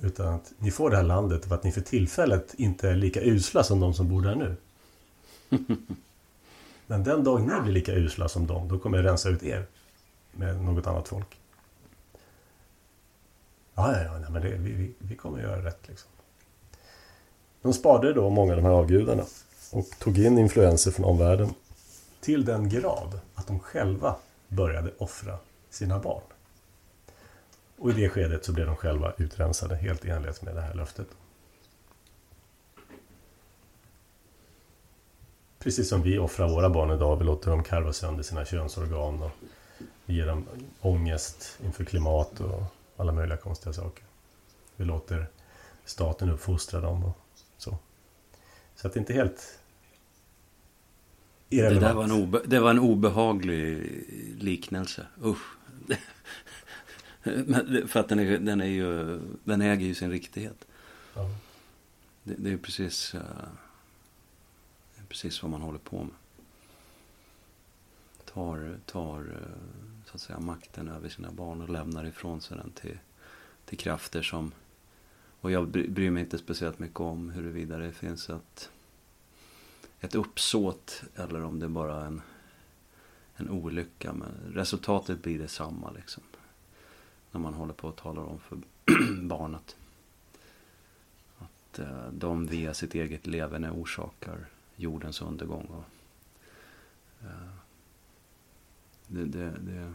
Utan att ni får det här landet för att ni för tillfället inte är lika usla som de som bor där nu. Men den dag ni blir lika usla som dem, då kommer jag rensa ut er med något annat folk. Ja, ja, ja men det, vi, vi, vi kommer göra rätt liksom. De sparade då många av de här avgudarna och tog in influenser från omvärlden till den grad att de själva började offra sina barn. Och i det skedet så blev de själva utrensade helt i enlighet med det här löftet. Precis som vi offrar våra barn idag. Vi låter dem karva sönder sina könsorgan och ger dem ångest inför klimat och alla möjliga konstiga saker. Vi låter staten uppfostra dem och så. Så att det inte är helt irrelevant. Det, var en obe, det var en obehaglig liknelse. Usch. För att den, är, den, är ju, den äger ju sin riktighet. Ja. Det, det, är precis, uh, precis vad man håller på med. Tar, tar uh, så att säga, makten över sina barn och lämnar ifrån sig den till, till krafter som... Och jag bryr mig inte speciellt mycket om huruvida det finns ett, ett uppsåt eller om det är bara en, en olycka. Men resultatet blir detsamma liksom. När man håller på och talar om för barnet. Att eh, de via sitt eget levande orsakar jordens undergång. Och, eh, det, det, det,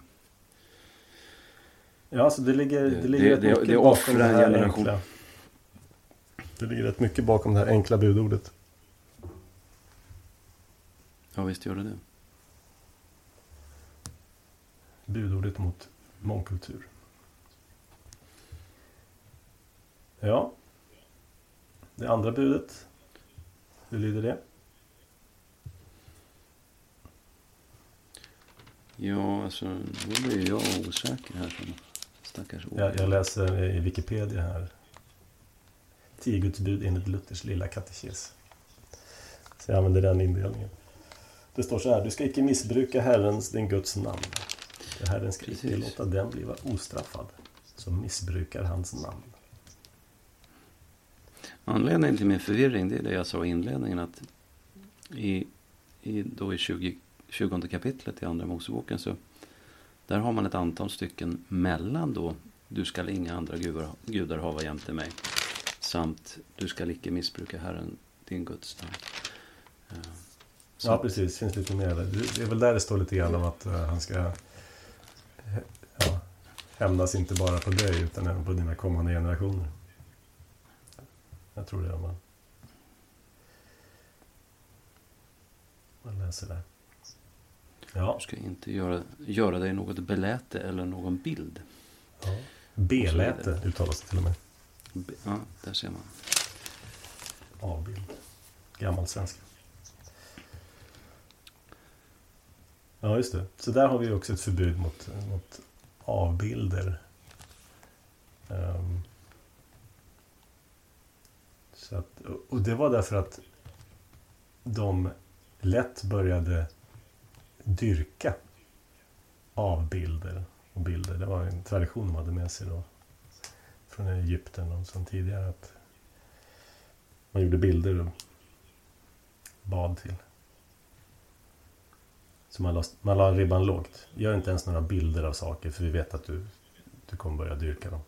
Ja, alltså det ligger, det, ligger det, rätt mycket bakom det här generation. enkla. Det ligger rätt mycket bakom det här enkla budordet. Ja, visst gör det det. Budordet mot mångkultur. Ja. Det andra budet. Hur lyder det? Ja, alltså då blir jag osäker här. Stackars jag, jag läser i Wikipedia här. Tio Guds bud enligt Luthers lilla katekes. Så jag använder den indelningen. Det står så här. Du ska icke missbruka Herrens, din Guds namn. Herren ska Precis. icke låta den bliva ostraffad som missbrukar hans namn. Anledningen till min förvirring det är det jag sa i inledningen att i, i, då i 20, 20 kapitlet i Andra Moseboken så där har man ett antal stycken mellan då du skall inga andra gudar, gudar hava jämte mig samt du skall icke missbruka Herren din Guds namn. Så ja precis, finns lite mer. Det är väl där det står lite grann om att uh, han ska ja, hämnas inte bara på dig utan även på dina kommande generationer. Jag tror det är man, man läser där. Ja. Du ska inte göra, göra dig något beläte eller någon bild. Ja. Beläte uttalas det till och med. Ja, där ser man. Avbild. Gammal svenska. Ja, just det. Så där har vi också ett förbud mot, mot avbilder. Um, så att, och det var därför att de lätt började dyrka avbilder och bilder. Det var en tradition de hade med sig då från Egypten och som tidigare att man gjorde bilder och bad till. Så man la, man la ribban lågt. Gör inte ens några bilder av saker för vi vet att du, du kommer börja dyrka dem.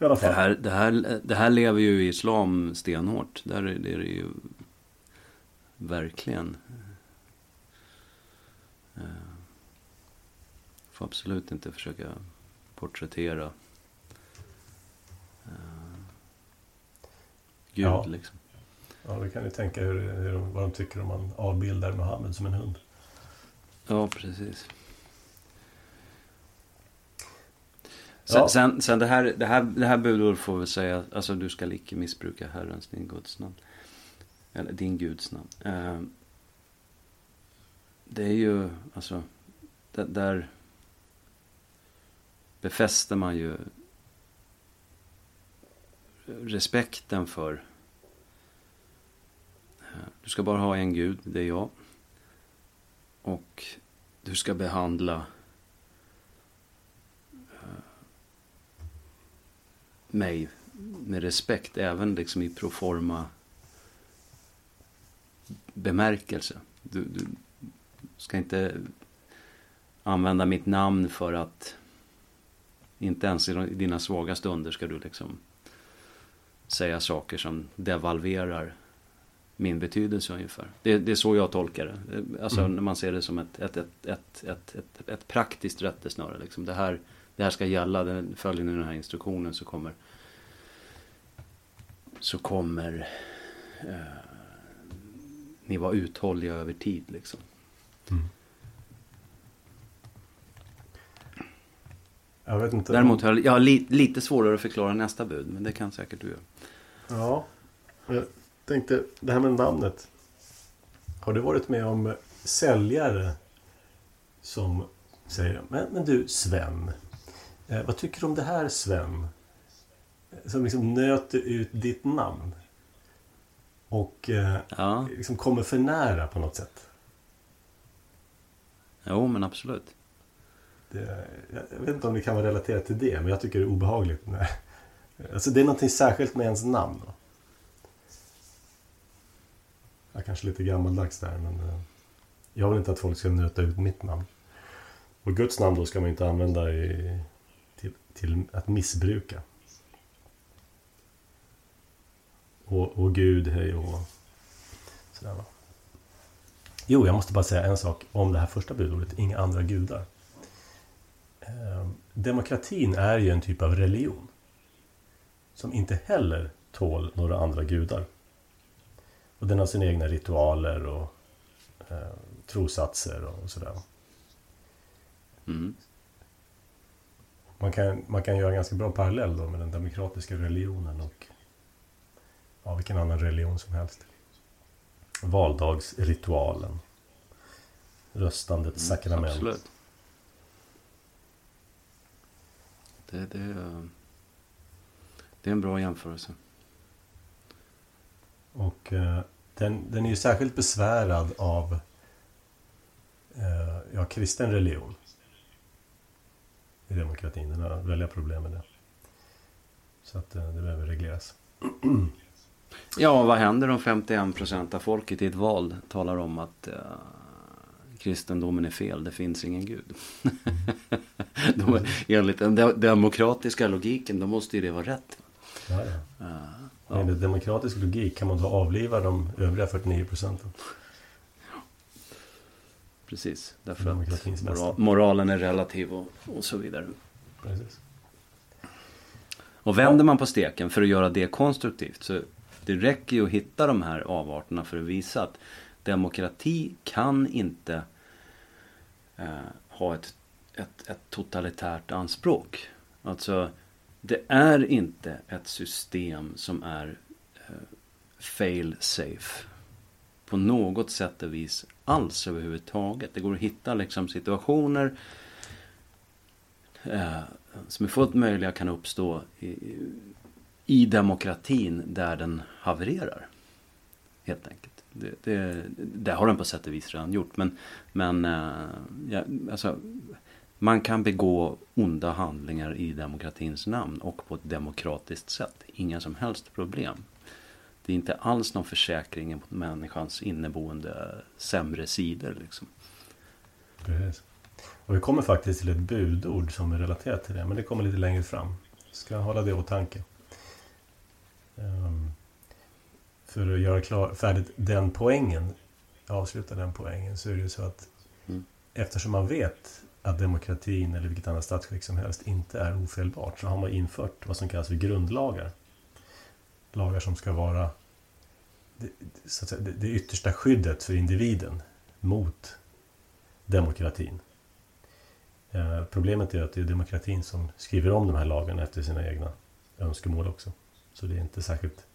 I alla fall. Det, här, det, här, det här lever ju i islam stenhårt. Där är det ju verkligen. Uh, får absolut inte försöka porträttera uh, Gud ja. liksom. Ja, du kan ju tänka hur, hur, vad de tycker om man avbildar Muhammed som en hund. Ja, precis. Sen, ja. sen, sen, det, här, det, här, det här budordet får vi säga, alltså du ska icke missbruka Herrens, din Guds namn. Eller din Guds namn. Uh, det är ju, alltså, det, där befäster man ju respekten för du ska bara ha en gud, det är jag. Och du ska behandla mig med respekt, även liksom i proforma bemärkelse. Du, du ska inte använda mitt namn för att inte ens i dina svaga stunder ska du liksom säga saker som devalverar min betydelse ungefär. Det, det är så jag tolkar det. Alltså mm. när man ser det som ett, ett, ett, ett, ett, ett, ett praktiskt rättesnöre. Liksom. Det, här, det här ska gälla, följer ni den här instruktionen så kommer så kommer eh, ni vara uthålliga över tid liksom. Mm. Jag vet inte. Däremot har jag, jag har li, lite svårare att förklara nästa bud, men det kan säkert du göra. Ja, jag tänkte det här med namnet. Har du varit med om säljare som säger Men, men du Sven, eh, vad tycker du om det här Sven? Som liksom nöter ut ditt namn. Och eh, ja. liksom kommer för nära på något sätt. Jo, men absolut. Det, jag vet inte om det kan vara relaterat till det, men jag tycker det är obehagligt. Nej. Alltså det är någonting särskilt med ens namn. Då. Jag är kanske lite gammaldags där, men eh, jag vill inte att folk ska nöta ut mitt namn. Och Guds namn då ska man inte använda i, till, att missbruka. Och, och Gud, hej och sådär va. Jo, jag måste bara säga en sak om det här första budordet, inga andra gudar. Eh, demokratin är ju en typ av religion. Som inte heller tål några andra gudar. Och den har sina egna ritualer och eh, trosatser och sådär. Mm. Man, kan, man kan göra en ganska bra parallell då med den demokratiska religionen och ja, vilken annan religion som helst. Valdagsritualen. Röstandets mm, sakrament. Absolut. Det, det, det är en bra jämförelse. Och eh, den, den är ju särskilt besvärad av eh, ja, kristen religion. I demokratin. Den har väldiga problem med det. Så att eh, det behöver regleras. Ja, vad händer om 51 procent av folket i ett val talar om att uh, kristendomen är fel, det finns ingen gud. De, enligt den demokratiska logiken, då måste ju det vara rätt. Ja, ja. Uh, ja. Enligt demokratisk logik kan man då avliva de övriga 49 procenten. Precis, därför att moral, moralen är relativ och, och så vidare. Precis. Och vänder man på steken för att göra det konstruktivt så det räcker ju att hitta de här avarterna för att visa att demokrati kan inte eh, ha ett, ett, ett totalitärt anspråk. Alltså det är inte ett system som är eh, fail safe. På något sätt och vis alls överhuvudtaget. Det går att hitta liksom situationer eh, som är fullt möjliga kan uppstå i, i demokratin där den havererar. Helt enkelt. Det, det, det, har den på sätt och vis redan gjort. Men, men eh, ja, alltså, man kan begå onda handlingar i demokratins namn och på ett demokratiskt sätt. Inga som helst problem. Det är inte alls någon försäkring mot människans inneboende sämre sidor. Liksom. Precis. Och vi kommer faktiskt till ett budord som är relaterat till det, men det kommer lite längre fram. Ska hålla det i åtanke. Um, för att göra klar, färdigt den poängen, avsluta den poängen, så är det ju så att mm. eftersom man vet att demokratin eller vilket annat statsskick som helst inte är ofelbart så har man infört vad som kallas för grundlagar. Lagar som ska vara det, så att säga, det, det yttersta skyddet för individen mot demokratin. Eh, problemet är att det är demokratin som skriver om de här lagarna efter sina egna önskemål också. Så det är inte särskilt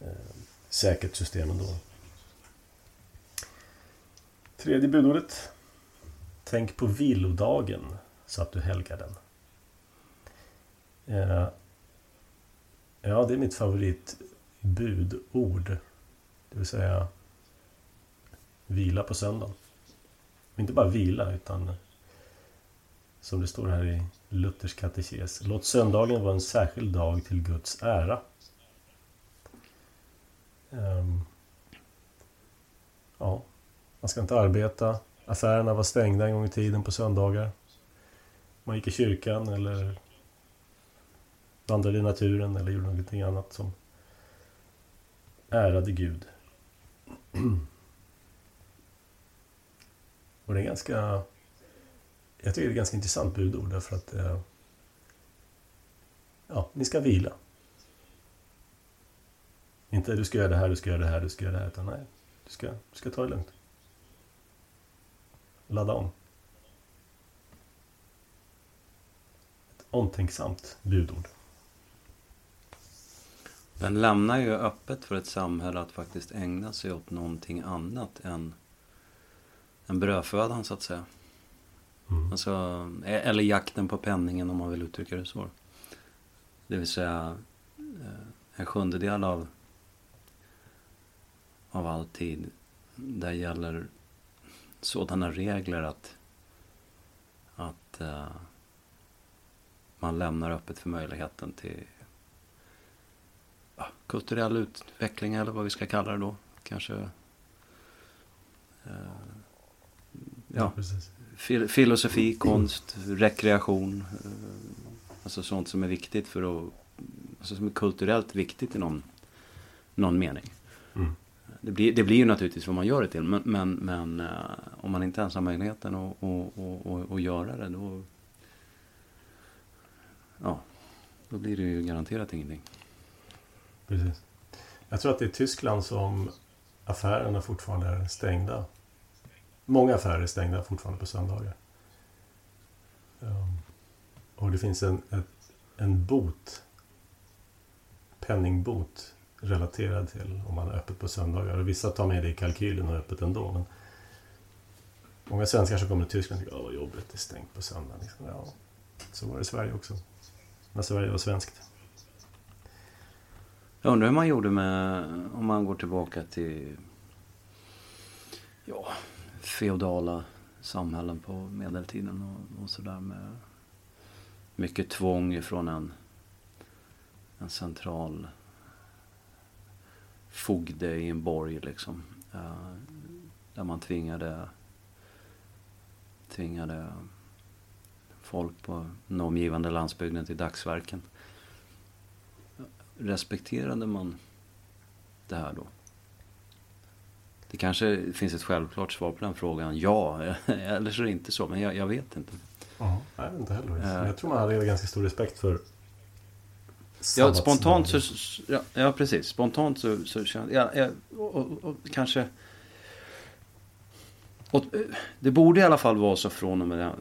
eh, säkert system ändå. Tredje budordet. Tänk på vilodagen så att du helgar den. Eh, ja, det är mitt favoritbudord. Det vill säga vila på söndagen. Inte bara vila utan som det står här i Luthers katekes. Låt söndagen vara en särskild dag till Guds ära. Um, ja, man ska inte arbeta. Affärerna var stängda en gång i tiden på söndagar. Man gick i kyrkan eller vandrade i naturen eller gjorde någonting annat som ärade Gud. Och det är ganska... Jag tycker det är ett ganska intressant budord därför att... Eh, ja, ni ska vila. Inte du ska göra det här, du ska göra det här, du ska göra det här. Utan nej, du ska, du ska ta det lugnt. Ladda om. Ett omtänksamt budord. Den lämnar ju öppet för ett samhälle att faktiskt ägna sig åt någonting annat än en brödfödan så att säga. Mm. Alltså, e- eller jakten på penningen om man vill uttrycka det så. Det vill säga eh, en sjundedel av, av all tid. Där gäller sådana regler att, att uh, man lämnar öppet för möjligheten till kulturell utveckling eller vad vi ska kalla det då. Kanske uh, ja, ja filosofi, konst, rekreation. Eh, alltså sånt som är viktigt för att, alltså som är kulturellt viktigt i någon, någon mening. Mm. Det, blir, det blir ju naturligtvis vad man gör det till. Men, men, men uh, om man inte ens har möjligheten att, att, att, att göra det då, ja, då blir det ju garanterat ingenting. Precis. Jag tror att det är Tyskland som affärerna fortfarande är stängda Många affärer är stängda fortfarande på söndagar. Um, och det finns en, ett, en bot, penningbot, relaterad till om man är öppet på söndagar. Och vissa tar med det i kalkylen och är öppet ändå. Men många svenskar som kommer till Tyskland tycker att jobbet är stängt på söndagen. Liksom. Ja, så var det i Sverige också. När Sverige var svenskt. Jag undrar hur man gjorde med, om man går tillbaka till ja, feodala samhällen på medeltiden och, och sådär med mycket tvång ifrån en, en central fogde i en borg liksom. Eh, där man tvingade, tvingade folk på den omgivande landsbygden till dagsverken. Respekterade man det här då? Det kanske finns ett självklart svar på den frågan. Ja, eller så är det inte så. Men jag, jag vet inte. Ja, jag vet inte heller. Uh, jag tror man hade ganska stor respekt för Ja, spontant så... Ja, ja, precis. Spontant så, så känner jag... Ja, och, och, och, kanske... Och, det borde i alla fall vara så från och med...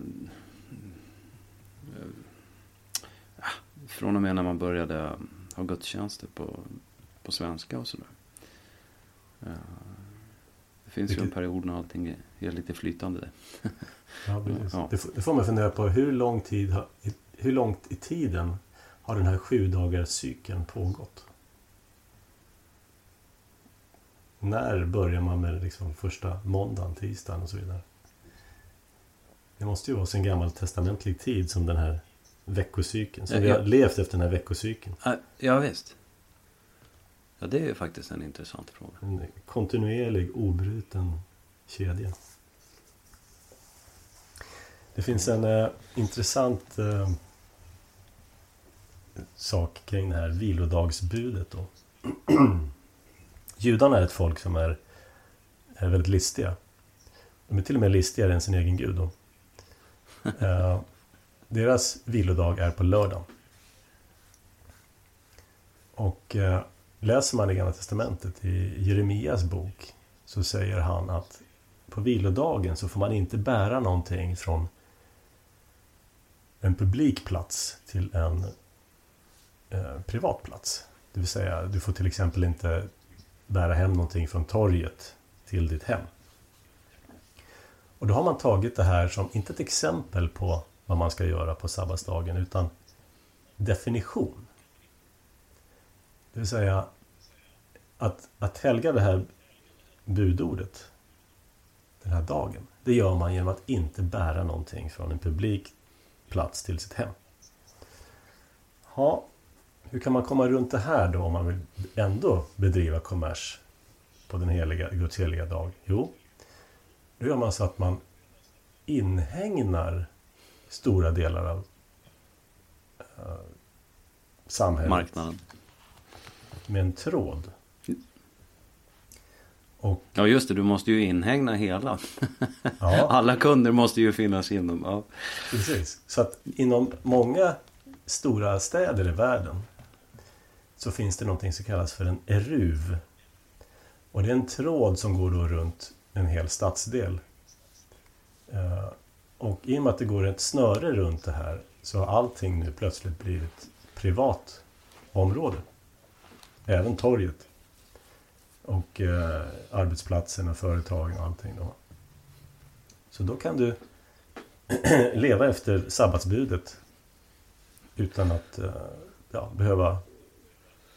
från och med när man började ha gudstjänster på, på svenska och sådär. Eh, det finns ju en period när allting är, lite flytande. Ja, ja. Det, får, det får man fundera på. Hur lång tid, hur långt i tiden har den här sju dagars cykeln pågått? När börjar man med liksom första måndagen, tisdagen och så vidare? Det måste ju vara sen gammaltestamentlig tid som den här veckocykeln. Som ja, vi har levt efter den här veckocykeln. Ja, visst. Ja, det är faktiskt en intressant fråga. En kontinuerlig, obruten kedja. Det finns en eh, intressant eh, sak kring det här vilodagsbudet. Då. Judarna är ett folk som är, är väldigt listiga. De är till och med listigare än sin egen gud. Då. Eh, deras vilodag är på lördagen. Och eh, läser man i Gamla Testamentet i Jeremias bok så säger han att på vilodagen så får man inte bära någonting från en publik plats till en eh, privat plats. Det vill säga, du får till exempel inte bära hem någonting från torget till ditt hem. Och då har man tagit det här som, inte ett exempel på vad man ska göra på sabbatsdagen, utan definition. Det vill säga att, att helga det här budordet, den här dagen, det gör man genom att inte bära någonting från en publik plats till sitt hem. Ja, hur kan man komma runt det här då om man vill ändå bedriva kommers på den heliga, Guds heliga dag? Jo, då gör man så att man inhägnar stora delar av uh, samhället. Marknaden. Med en tråd. Och, ja just det, du måste ju inhägna hela. Ja. Alla kunder måste ju finnas inom. Ja. Precis, så att inom många stora städer i världen så finns det någonting som kallas för en eruv. Och det är en tråd som går då runt en hel stadsdel. Och i och med att det går ett snöre runt det här så har allting nu plötsligt blivit privat område. Även torget. Och eh, arbetsplatserna, företagen och allting då. Så då kan du leva efter sabbatsbudet utan att eh, ja, behöva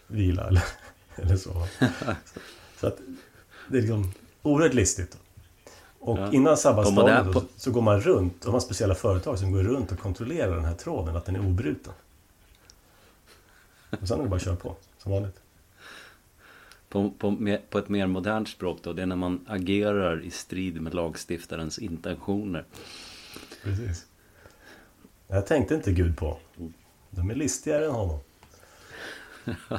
vila eller, eller så. så att det är liksom oerhört listigt. Och ja. innan sabbatsdagen på... så går man runt, de har speciella företag som går runt och kontrollerar den här tråden, att den är obruten. Och sen är det bara att köra på, som vanligt. På, på, på ett mer modernt språk då, det är när man agerar i strid med lagstiftarens intentioner. Precis. Det här tänkte inte Gud på. De är listigare än honom.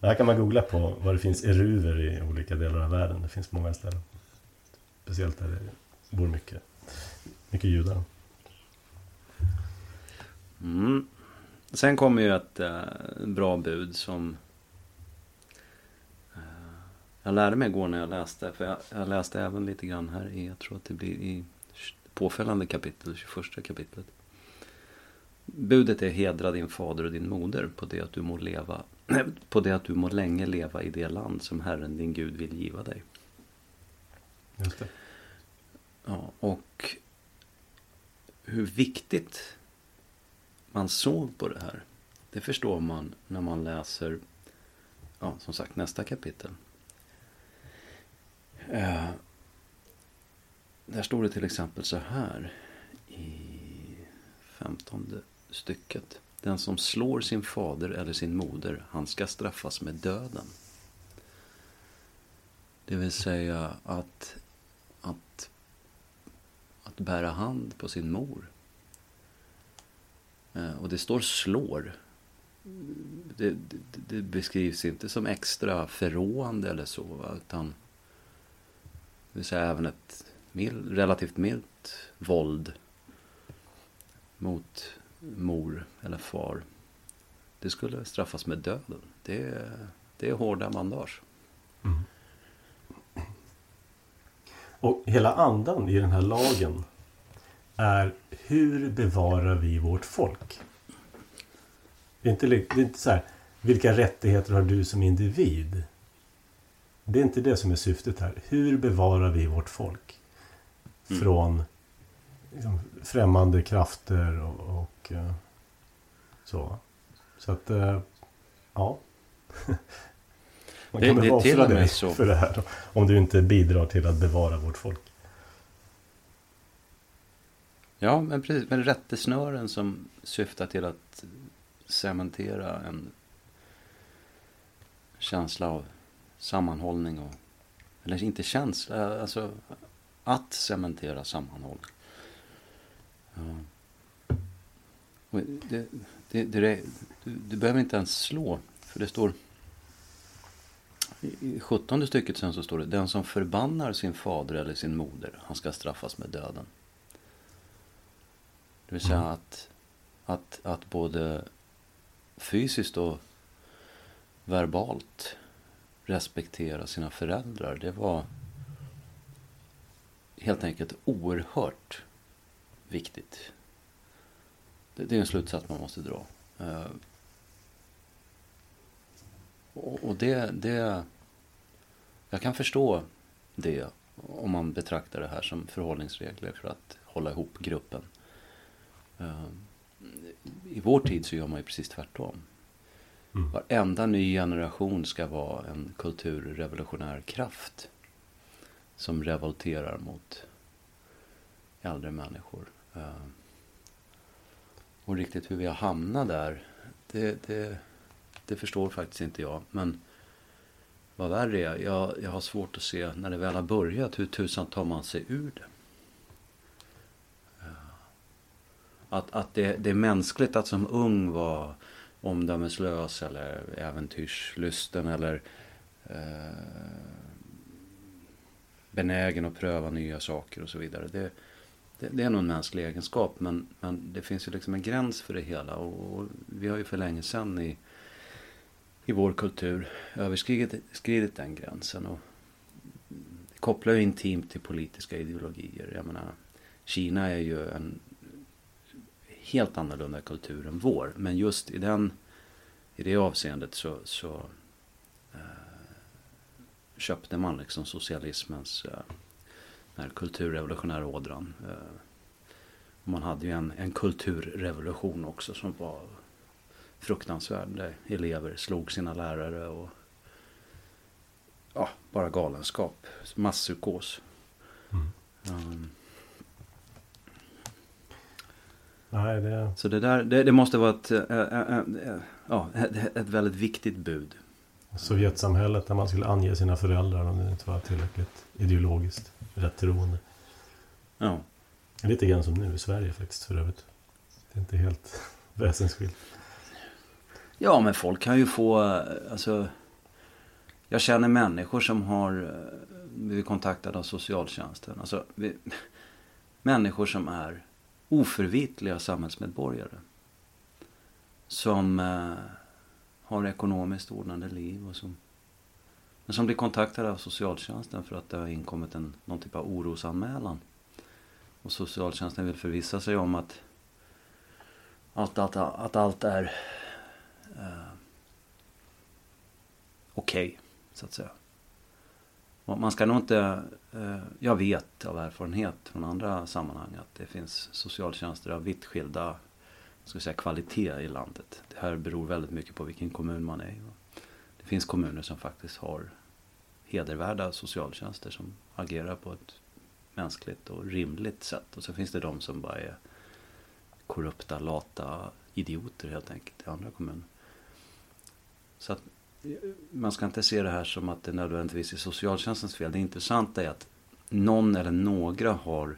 Det här kan man googla på vad det finns eruver i olika delar av världen. Det finns många ställen. Speciellt där det bor mycket, mycket judar. Mm. Sen kommer ju ett äh, bra bud som äh, jag lärde mig igår när jag läste. För jag, jag, läste även lite grann här i, jag tror att det blir i påföljande kapitel, 21 kapitlet. Budet är hedra din fader och din moder på det att du må leva på det att du må länge leva i det land som Herren din Gud vill giva dig. Just det. Ja, och hur viktigt man såg på det här. Det förstår man när man läser, ja, som sagt, nästa kapitel. Eh, där står det till exempel så här i femtonde stycket. Den som slår sin fader eller sin moder, han ska straffas med döden. Det vill säga att, att, att bära hand på sin mor. Eh, och det står slår. Det, det, det, beskrivs inte som extra förråande eller så. Utan det vill säga även ett mild, relativt milt våld mot mor eller far. Det skulle straffas med döden. Det är, det är hårda bandage. Mm. Och hela andan i den här lagen är hur bevarar vi vårt folk? Det är inte, det är inte så här, vilka rättigheter har du som individ? Det är inte det som är syftet här. Hur bevarar vi vårt folk? Mm. Från liksom, främmande krafter och, och uh, så. Så att, uh, ja. Man kan det, behöva offra dig så. för det här. Om du inte bidrar till att bevara vårt folk. Ja, men precis. Men rättesnören som syftar till att cementera en känsla av sammanhållning och eller inte känsla, alltså att cementera sammanhållning. Ja. Det, det, det, du, du behöver inte ens slå, för det står i sjuttonde stycket sen så står det Den som förbannar sin fader eller sin moder, han ska straffas med döden. Det vill säga mm. att, att, att både fysiskt och verbalt respektera sina föräldrar. Det var helt enkelt oerhört viktigt. Det, det är en slutsats man måste dra. Och, och det, det... Jag kan förstå det om man betraktar det här som förhållningsregler för att hålla ihop gruppen. Uh, I vår tid så gör man ju precis tvärtom. Mm. Varenda ny generation ska vara en kulturrevolutionär kraft. Som revolterar mot äldre människor. Uh, och riktigt hur vi har hamnat där, det, det, det förstår faktiskt inte jag. Men vad värre är, jag, jag har svårt att se när det väl har börjat, hur tusan tar man sig ur det? Eh, att, att det, det är mänskligt att som ung vara omdömeslös eller äventyrslysten eller eh, benägen att pröva nya saker och så vidare. Det, det, det, är nog en mänsklig egenskap men, men det finns ju liksom en gräns för det hela och, och vi har ju för länge sedan i, i vår kultur överskridit den gränsen. Och det kopplar ju intimt till politiska ideologier. Jag menar, Kina är ju en helt annorlunda kultur än vår. Men just i, den, i det avseendet så, så eh, köpte man liksom socialismens eh, den kulturrevolutionära ådran. Eh, man hade ju en, en kulturrevolution också som var fruktansvärd. Där elever slog sina lärare och ja, bara galenskap. Masspsykos. Mm. Um, Nej, det... Så det, där, det, det måste vara ett, äh, äh, äh, ett, ett, väldigt viktigt bud. Sovjetsamhället där man skulle ange sina föräldrar om det inte var tillräckligt ideologiskt rätt troende. Ja. Lite grann som nu i Sverige faktiskt för övrigt. Det är inte helt väsensskilt. Ja, men folk kan ju få, eh, alltså. Jag känner människor som har eh, blivit kontaktade av socialtjänsten. Alltså, vi, människor som är oförvitliga samhällsmedborgare. Som eh, har ekonomiskt ordnande liv och som, men som blir kontaktade av socialtjänsten för att det har inkommit en, någon typ av orosanmälan. Och socialtjänsten vill förvissa sig om att, att, att, att allt är eh, okej, okay, så att säga. Man ska nog inte, eh, jag vet av erfarenhet från andra sammanhang att det finns socialtjänster av vitt skilda ska säga, kvalitet i landet. Det här beror väldigt mycket på vilken kommun man är i. Det finns kommuner som faktiskt har hedervärda socialtjänster som agerar på ett mänskligt och rimligt sätt. Och så finns det de som bara är korrupta, lata idioter helt enkelt i andra kommuner. Så att man ska inte se det här som att det nödvändigtvis är socialtjänstens fel. Det intressanta är att någon eller några har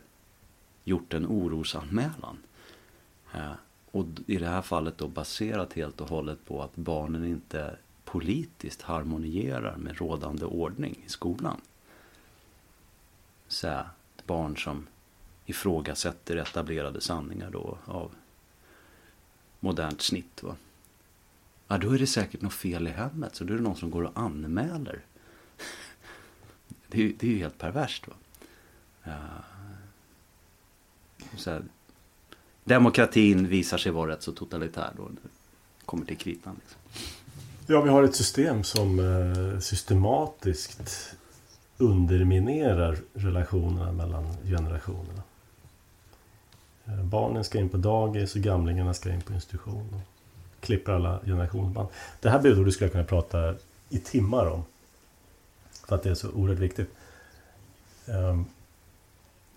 gjort en orosanmälan. Eh, och i det här fallet då baserat helt och hållet på att barnen inte politiskt harmonierar med rådande ordning i skolan. Så här, ett barn som ifrågasätter etablerade sanningar då av modernt snitt. Va? Ja, då är det säkert något fel i hemmet. Så då är det någon som går och anmäler. Det är, det är ju helt perverst. Va? Så här, demokratin visar sig vara rätt så totalitär då. kommer till kritan. Liksom. Ja, vi har ett system som eh, systematiskt underminerar relationerna mellan generationerna. Eh, barnen ska in på dagis och gamlingarna ska in på institution. Klipper alla generationsband. Det här budordet skulle jag kunna prata i timmar om. För att det är så oerhört viktigt. Ehm,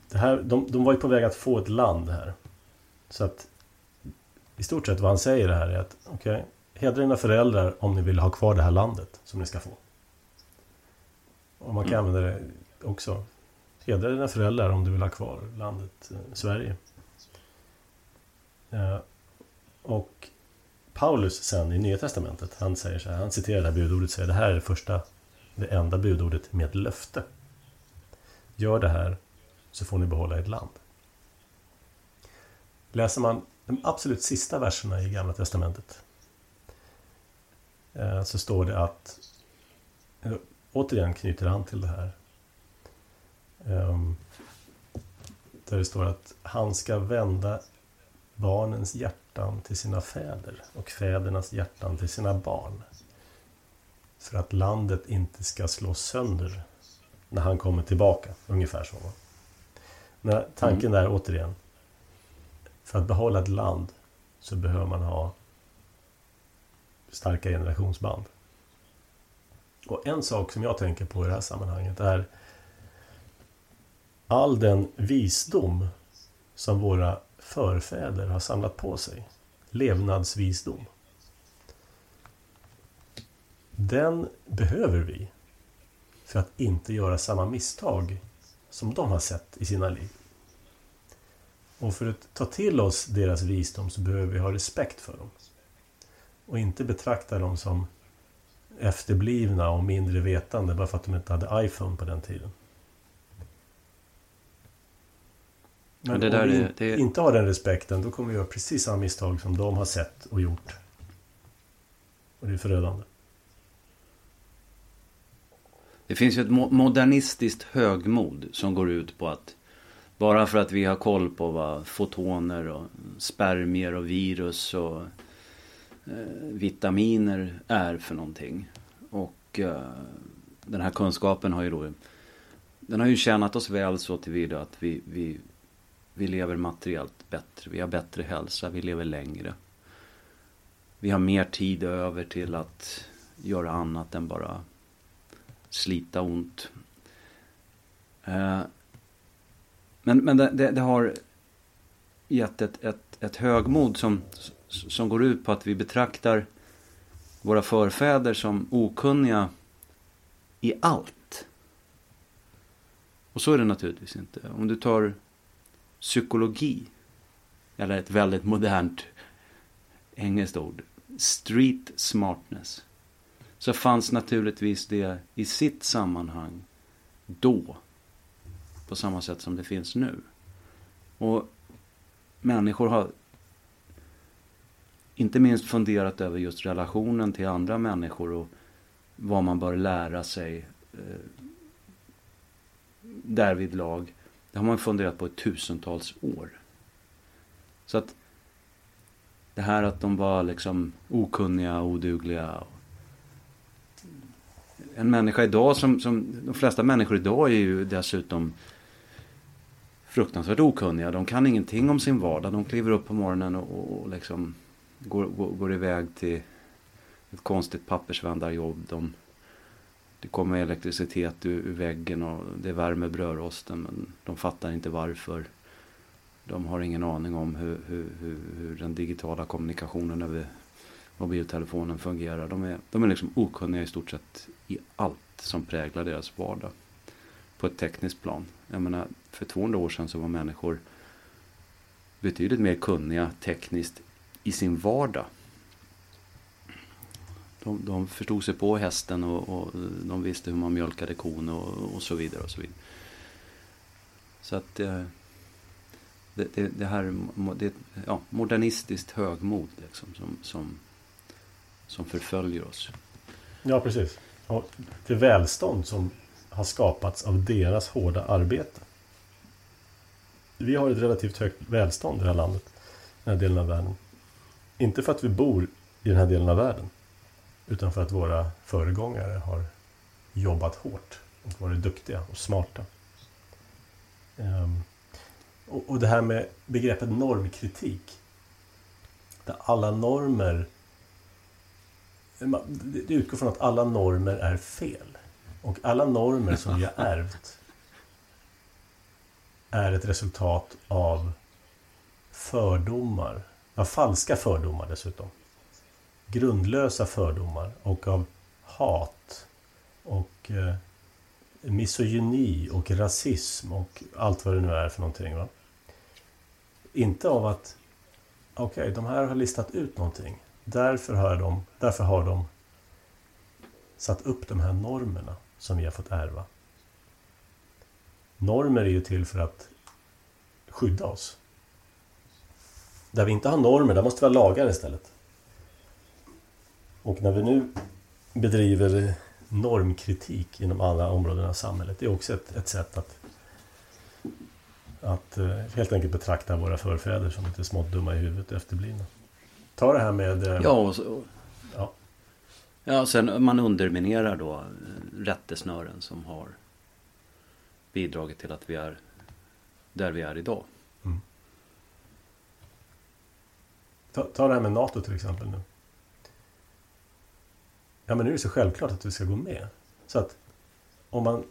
det här, de, de var ju på väg att få ett land här. Så att i stort sett vad han säger här är att okej, okay, hedra dina föräldrar om ni vill ha kvar det här landet som ni ska få. Och man kan mm. använda det också. Hedra dina föräldrar om du vill ha kvar landet eh, Sverige. Eh, och Paulus sen i Nya Testamentet, han säger så här, han citerar det här budordet och säger det här är det första, det enda budordet med löfte. Gör det här så får ni behålla ert land. Läser man de absolut sista verserna i Gamla Testamentet eh, så står det att eh, återigen knyter han till det här. Ehm, där det står att han ska vända barnens hjärta hjärtan till sina fäder och fädernas hjärtan till sina barn. För att landet inte ska slås sönder när han kommer tillbaka. Ungefär så. Men tanken mm. där återigen. För att behålla ett land så behöver man ha starka generationsband. Och en sak som jag tänker på i det här sammanhanget är all den visdom som våra förfäder har samlat på sig. Levnadsvisdom. Den behöver vi för att inte göra samma misstag som de har sett i sina liv. Och för att ta till oss deras visdom så behöver vi ha respekt för dem. Och inte betrakta dem som efterblivna och mindre vetande bara för att de inte hade iPhone på den tiden. Men om vi är, det... inte har den respekten då kommer vi göra precis samma misstag som de har sett och gjort. Och det är förödande. Det finns ju ett modernistiskt högmod som går ut på att bara för att vi har koll på vad fotoner och spermier och virus och eh, vitaminer är för någonting. Och eh, den här kunskapen har ju då den har ju tjänat oss väl så tillvida att vi, vi, vi lever materiellt bättre. Vi har bättre hälsa, vi lever längre. Vi har mer tid över till att göra annat än bara slita ont. Eh, men men det, det, det, har gett ett, ett, ett högmod som, som går ut på att vi betraktar våra förfäder som okunniga i allt. Och så är det naturligtvis inte. Om du tar psykologi, eller ett väldigt modernt engelskt ord, street smartness så fanns naturligtvis det i sitt sammanhang då. På samma sätt som det finns nu. Och människor har inte minst funderat över just relationen till andra människor och vad man bör lära sig eh, därvidlag. Det har man funderat på i tusentals år. Så att det här att de var liksom okunniga, och odugliga en människa idag som, som de flesta människor idag är ju dessutom fruktansvärt okunniga. De kan ingenting om sin vardag. De kliver upp på morgonen och, och liksom går, går, går iväg till ett konstigt pappersvändarjobb. De, det kommer elektricitet ur, ur väggen och det värmer brödrosten men de fattar inte varför. De har ingen aning om hur, hur, hur, hur den digitala kommunikationen över mobiltelefonen fungerar. De är, de är liksom okunniga i stort sett i allt som präglar deras vardag. På ett tekniskt plan. Jag menar, för 200 år sedan så var människor betydligt mer kunniga tekniskt i sin vardag. De, de förstod sig på hästen och, och, de visste hur man mjölkade kon och, och så vidare. och så vidare. Så att eh, det, det, det, här det, ja, modernistiskt högmod liksom, som, som som förföljer oss. Ja, precis. Och det välstånd som har skapats av deras hårda arbete. Vi har ett relativt högt välstånd i det här landet, den här delen av världen. Inte för att vi bor i den här delen av världen. Utan för att våra föregångare har jobbat hårt och varit duktiga och smarta. Um, och, och det här med begreppet normkritik. Där alla normer... Det utgår från att alla normer är fel. Och alla normer som vi har ärvt är ett resultat av fördomar. ja, falska fördomar dessutom. Grundlösa fördomar och av hat och eh, misogyni och rasism och allt vad det nu är för någonting. Va? Inte av att okej, okay, de här har listat ut någonting. Därför har, de, därför har de satt upp de här normerna som vi har fått ärva. Normer är ju till för att skydda oss. Där vi inte har normer, där måste vi ha lagar istället. Och när vi nu bedriver normkritik inom alla områden av samhället, det är också ett, ett sätt att att eh, helt enkelt betrakta våra förfäder som lite smått dumma i huvudet och efterblivna. Ta det här med... Eh, ja, och så, ja. ja, sen man underminerar då eh, rättesnören som har bidragit till att vi är där vi är idag. Mm. Ta, ta det här med NATO till exempel nu. Ja, men nu är det så självklart att vi ska gå med. Så att om man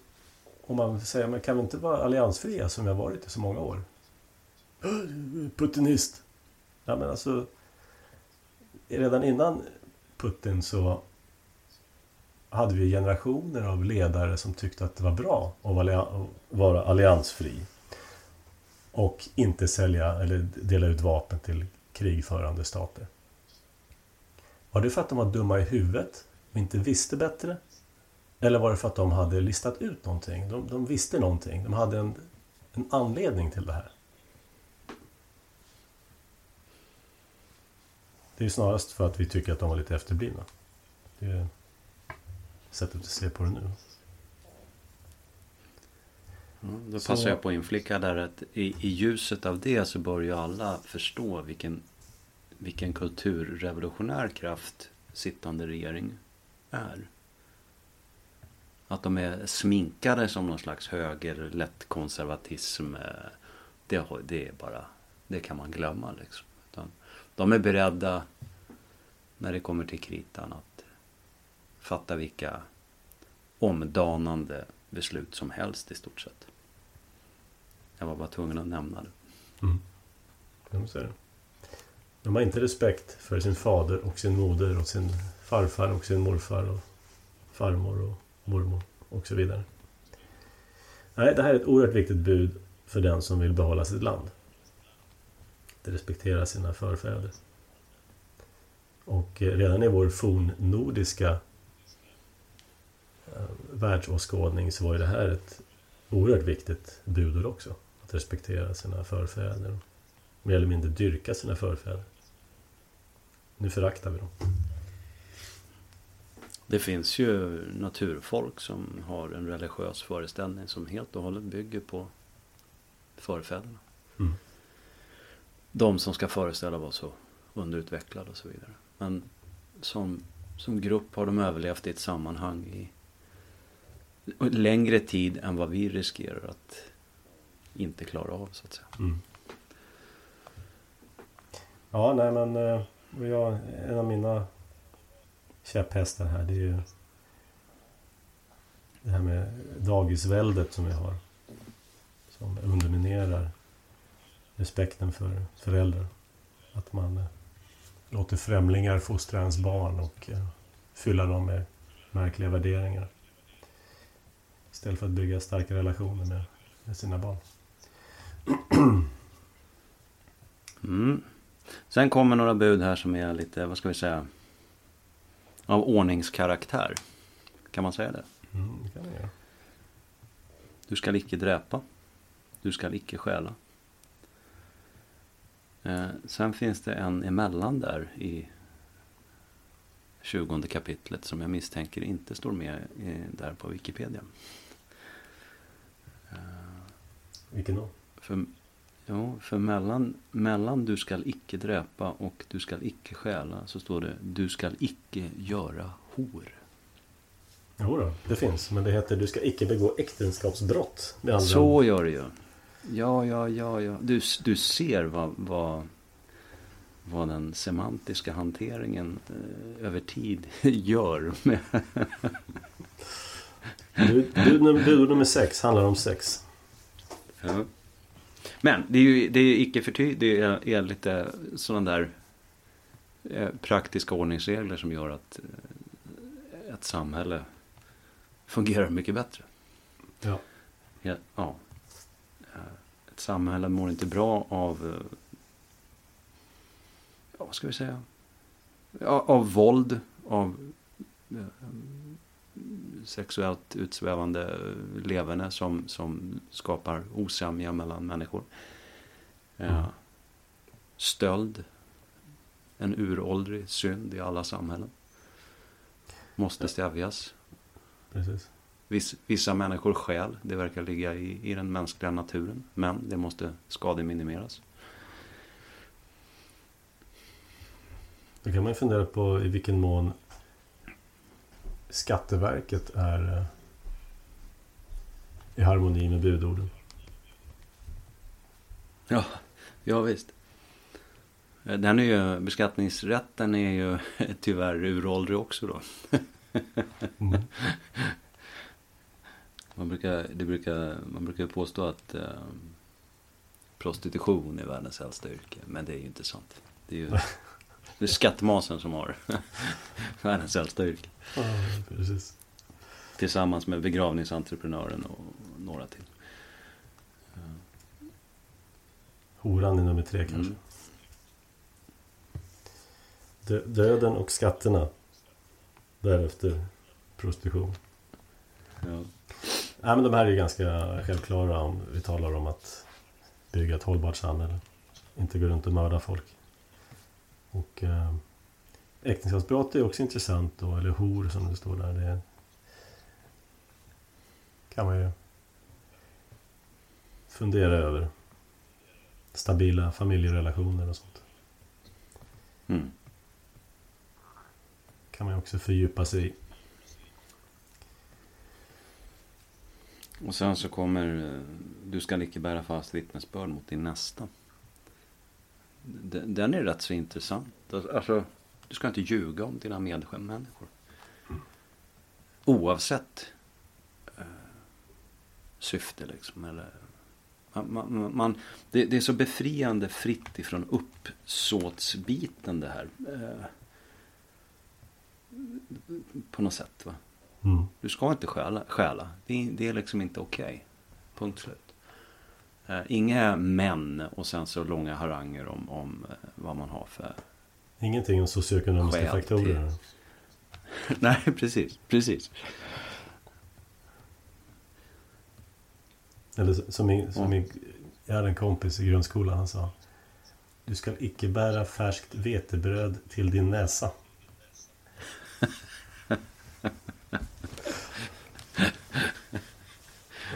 om man säger, men kan vi inte vara alliansfria som vi har varit i så många år? Putinist! Ja, men alltså... Redan innan Putin så hade vi generationer av ledare som tyckte att det var bra att vara alliansfri. Och inte sälja eller dela ut vapen till krigförande stater. Var det för att de var dumma i huvudet och inte visste bättre? Eller var det för att de hade listat ut någonting? De, de visste någonting. De hade en, en anledning till det här. Det är snarast för att vi tycker att de var lite efterblivna. Det är sättet att se på det nu. Mm, då passar så... jag på att inflicka där att i, i ljuset av det så bör ju alla förstå vilken, vilken kulturrevolutionär kraft sittande regering är. Att de är sminkade som någon slags höger, lätt konservatism. Eh, det, det är bara, det kan man glömma liksom. Utan de är beredda när det kommer till kritan att fatta vilka omdanande beslut som helst i stort sett. Jag var bara tvungen att nämna det. Mm. Det. De har inte respekt för sin fader och sin moder och sin farfar och sin morfar och farmor och mormor och så vidare. Nej, det här är ett oerhört viktigt bud för den som vill behålla sitt land. Att respektera sina förfäder. Och eh, redan i vår fornnordiska eh, världsåskådning så var ju det här ett oerhört viktigt budord också. Att respektera sina förfäder. Mer eller mindre dyrka sina förfäder. Nu föraktar vi dem. Det finns ju naturfolk som har en religiös föreställning som helt och hållet bygger på förfäderna. Mm. De som ska föreställa vara så underutvecklade och så vidare. Men som, som grupp har de överlevt i ett sammanhang i längre tid än vad vi riskerar att inte klara av så att säga. Mm. Ja, nej men eh, jag, en av mina käpphästar här. Det är ju det här med dagisväldet som vi har. Som underminerar respekten för föräldrar. Att man eh, låter främlingar fostra ens barn och eh, fylla dem med märkliga värderingar. Istället för att bygga starka relationer med, med sina barn. Mm. Sen kommer några bud här som är lite, vad ska vi säga, av ordningskaraktär. Kan man säga det? Mm, det kan göra. Du ska icke dräpa. Du ska icke stjäla. Eh, sen finns det en emellan där i 20 kapitlet som jag misstänker inte står med i, där på Wikipedia. Vilken då? För Jo, för mellan, mellan du skall icke dräpa och du skall icke stjäla så står det du skall icke göra hor. Jo då, det finns. Men det heter du ska icke begå äktenskapsbrott. Med andra Så gör det ju. Ja, ja, ja, ja. Du, du ser vad, vad, vad den semantiska hanteringen eh, över tid gör. Med Bud, bud, num- budord nummer sex handlar om sex. Ja. Men det är ju det är icke förty, det är, är lite sådana där eh, praktiska ordningsregler som gör att eh, ett samhälle fungerar mycket bättre. Ja. Ja, ja. Eh, Ett samhälle mår inte bra av, ja, vad ska vi säga, av våld, av sexuellt utsvävande eh, leverne som, som skapar osämja mellan människor. Ja. Mm. Stöld, en uråldrig synd i alla samhällen. Måste stävjas. Precis. Viss, vissa människor stjäl, det verkar ligga i, i den mänskliga naturen. Men det måste skademinimeras. Då kan man fundera på i vilken mån Skatteverket är eh, i harmoni med budorden. Ja, ja visst. Den är ju, beskattningsrätten är ju tyvärr uråldrig också då. Mm. Man brukar, det brukar, man brukar påstå att eh, prostitution är världens äldsta yrke. Men det är ju inte sant. Det är ju det är skattmasen som har världens äldsta yrke. Ja, precis. Tillsammans med begravningsentreprenören och några till. Horan är nummer tre kanske. Mm. Dö- Döden och skatterna. Därefter prostitution. Ja. Nej, men de här är ju ganska självklara om vi talar om att bygga ett hållbart samhälle. Inte gå runt och mörda folk. Och eh, äktenskapsbrott är också intressant då, eller hor som det står där. Det kan man ju fundera över. Stabila familjerelationer och sånt. Mm. Kan man ju också fördjupa sig i. Och sen så kommer eh, Du ska icke bära fast vittnesbörd mot din nästa. Den den är rätt så intressant. Alltså, du ska inte ljuga om dina medmänniskor. Oavsett eh, syfte liksom. Eller, man, man, man, det, det är så befriande fritt ifrån uppsåtsbiten det här. Eh, på något sätt va. Mm. Du ska inte stjäla. stjäla. Det, är, det är liksom inte okej. Punkt slut. Eh, inga män och sen så långa haranger om, om eh, vad man har för... Ingenting om socioekonomiska faktorer. Nej, precis. Precis. Eller som, min, som min, jag hade en kompis i grundskolan. Han sa Du ska icke bära färskt vetebröd till din näsa.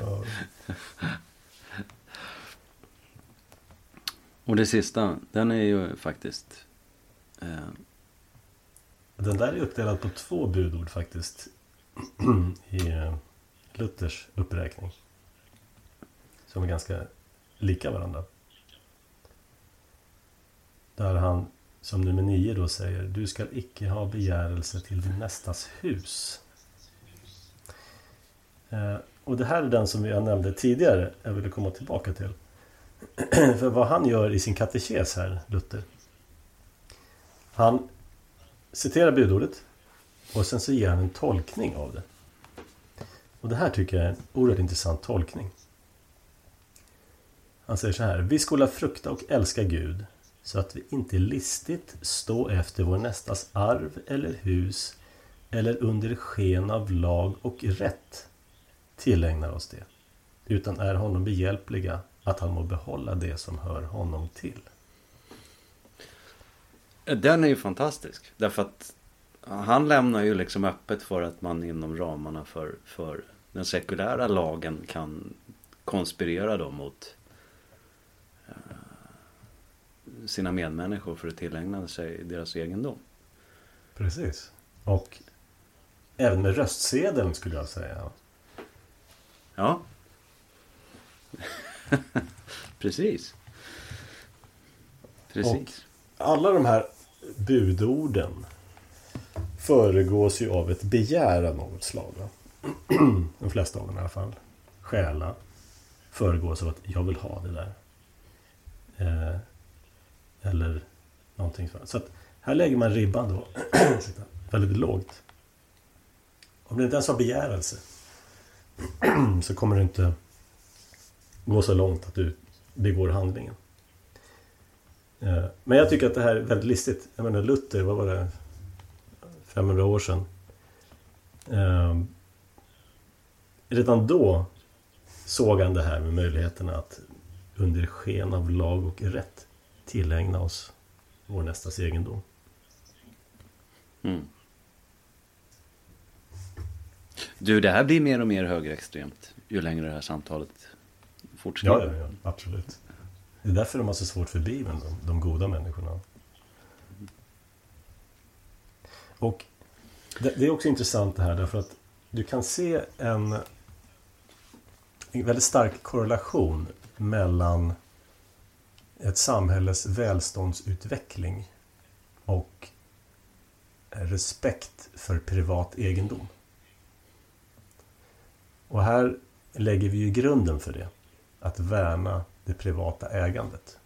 ja, och det sista, den är ju faktiskt... Eh, den där är uppdelad på två budord faktiskt. I eh, Luthers uppräkning. Som är ganska lika varandra. Där han som nummer nio då säger Du ska icke ha begärelse till din nästas hus. Eh, och det här är den som jag nämnde tidigare. Jag ville komma tillbaka till. För vad han gör i sin katekes här, Luther. Han citerar budordet. Och sen så ger han en tolkning av det. Och det här tycker jag är en oerhört intressant tolkning. Han säger så här. Vi skola frukta och älska Gud så att vi inte listigt stå efter vår nästas arv eller hus eller under sken av lag och rätt tillägnar oss det. Utan är honom behjälpliga att han må behålla det som hör honom till. den är ju fantastisk. Därför att han lämnar ju liksom öppet för att man inom ramarna för, för den sekulära lagen kan konspirera då mot eh, sina medmänniskor för att tillägna sig deras egendom. Precis. Och även med röstsedeln skulle jag säga. Ja. Precis. Precis. Och alla de här budorden föregås ju av ett begär av något slag. Va? De flesta av dem i alla fall. Stjäla föregås av att jag vill ha det där. Eh, eller någonting sånt. Så att här lägger man ribban då väldigt lågt. Om det inte ens har begärelse så kommer det inte gå så långt att du begår handlingen. Eh, men jag tycker att det här är väldigt listigt. Jag menar Luther, vad var det? 500 år sedan. Eh, redan då såg han det här med möjligheterna att under sken av lag och rätt tillägna oss vår nästas egendom. Mm. Du, det här blir mer och mer högerextremt ju längre det här samtalet fortskrider. Ja, ja, ja, absolut. Det är därför de har så svårt för Bibeln, de, de goda människorna. Och det, det, är också intressant det här därför att du kan se en, en väldigt stark korrelation mellan ett samhälles välståndsutveckling och respekt för privat egendom. Och här lägger vi ju grunden för det. Att värna det privata ägandet.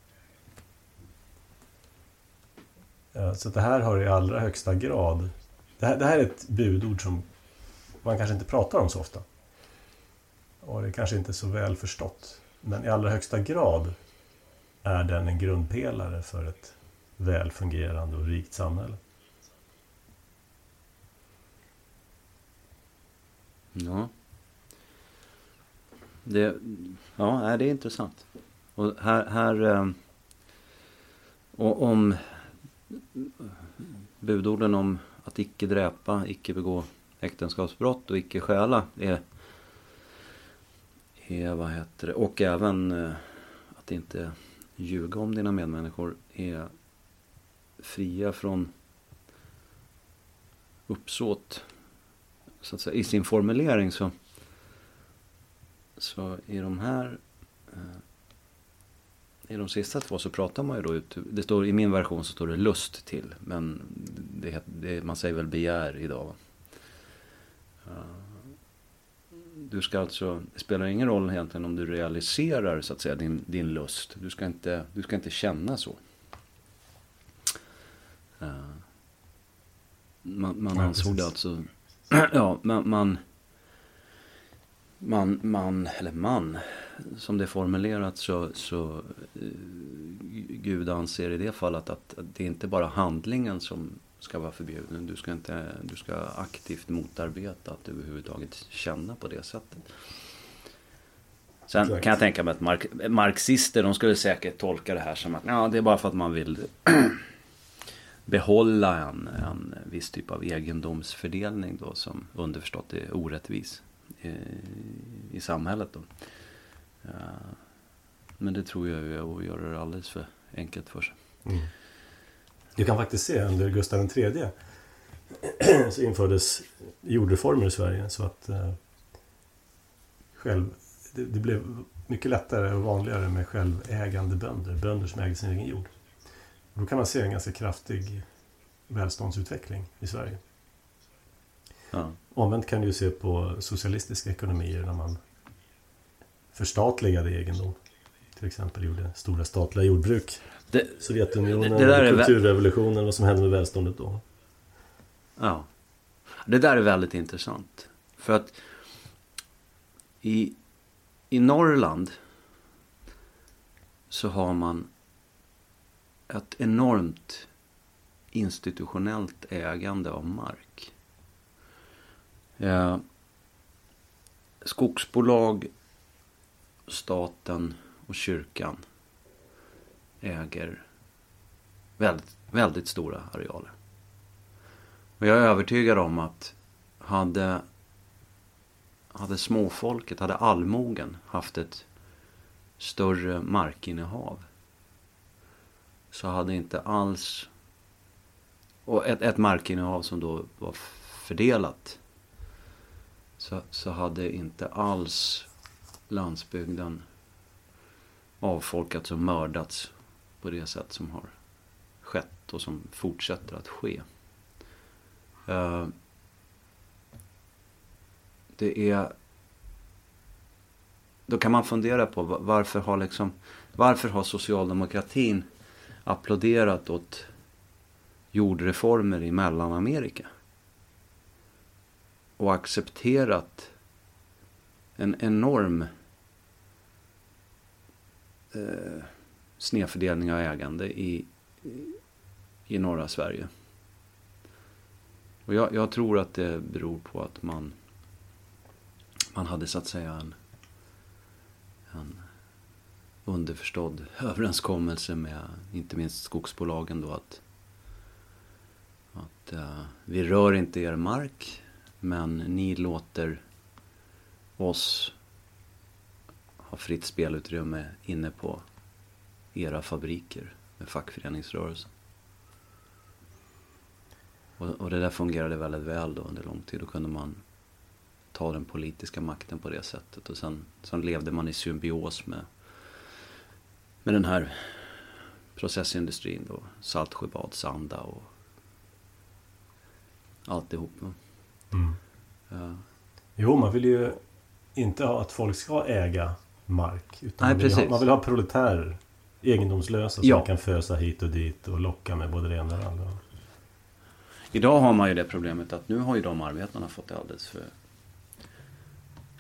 Eh, så det här har i allra högsta grad... Det här, det här är ett budord som man kanske inte pratar om så ofta. Och det är kanske inte så väl förstått. Men i allra högsta grad är den en grundpelare för ett välfungerande och rikt samhälle. Ja. Det, ja, det är intressant. Och här, här ehm, och om budorden om att icke dräpa, icke begå äktenskapsbrott och icke stjäla är, är vad heter det, och även eh, att inte ljuga om dina medmänniskor är fria från uppsåt så att säga, i sin formulering så, så i de här eh, i de sista två så pratar man ju då ut, det står i min version så står det lust till, men det, det, man säger väl begär idag. Du ska alltså, det spelar ingen roll egentligen om du realiserar så att säga din, din lust. Du ska, inte, du ska inte känna så. Man, man ja, ansåg det alltså, ja, man, man, man, man, eller man, som det är formulerat så, så uh, Gud anser i det fallet att, att det är inte bara handlingen som ska vara förbjuden. Du ska, inte, du ska aktivt motarbeta att överhuvudtaget känna på det sättet. Sen kan jag tänka mig att mark marxister de skulle säkert tolka det här som att ja, det är bara för att man vill behålla en, en viss typ av egendomsfördelning då som underförstått är orättvis i, i samhället. Då. Ja, men det tror jag är att göra det alldeles för enkelt för sig. Mm. Du kan faktiskt se under Gustav III så infördes jordreformer i Sverige så att eh, själv, det, det, blev mycket lättare och vanligare med självägande bönder, bönder som äger sin egen jord. Och då kan man se en ganska kraftig välståndsutveckling i Sverige. Ja. Omvänt kan du ju se på socialistiska ekonomier när man förstatligade egendom. Till exempel gjorde stora statliga jordbruk. Det, Sovjetunionen, det, det kulturrevolutionen, vad som hände med välståndet då. Ja. Det där är väldigt intressant. För att i, i Norrland så har man ett enormt institutionellt ägande av mark. Eh, skogsbolag, staten och kyrkan äger väldigt, väldigt stora arealer. Och jag är övertygad om att hade, hade småfolket, hade allmogen haft ett större markinnehav så hade inte alls och ett, ett markinnehav som då var fördelat så, så hade inte alls landsbygden avfolkats och mördats på det sätt som har skett och som fortsätter att ske. Eh, det är... Då kan man fundera på varför har liksom... Varför har socialdemokratin applåderat åt jordreformer i Mellanamerika? Och accepterat en enorm eh, snedfördelning av ägande i, i norra Sverige. Och jag, jag, tror att det beror på att man, man hade så att säga en, en underförstådd överenskommelse med inte minst skogsbolagen då att, att uh, vi rör inte er mark men ni låter oss ha fritt spelutrymme inne på era fabriker med fackföreningsrörelsen. Och, och det där fungerade väldigt väl då under lång tid. Då kunde man ta den politiska makten på det sättet. Och sen, sen levde man i symbios med, med den här processindustrin då. Saltsjöbadsanda och alltihop. Mm. Ja. Jo, man vill ju inte ha att folk ska äga mark. Utan Nej, man, vill ha, man vill ha proletärer. Egendomslösa som ja. kan fösa hit och dit och locka med både det ena och det andra. Idag har man ju det problemet att nu har ju de arbetarna fått det alldeles för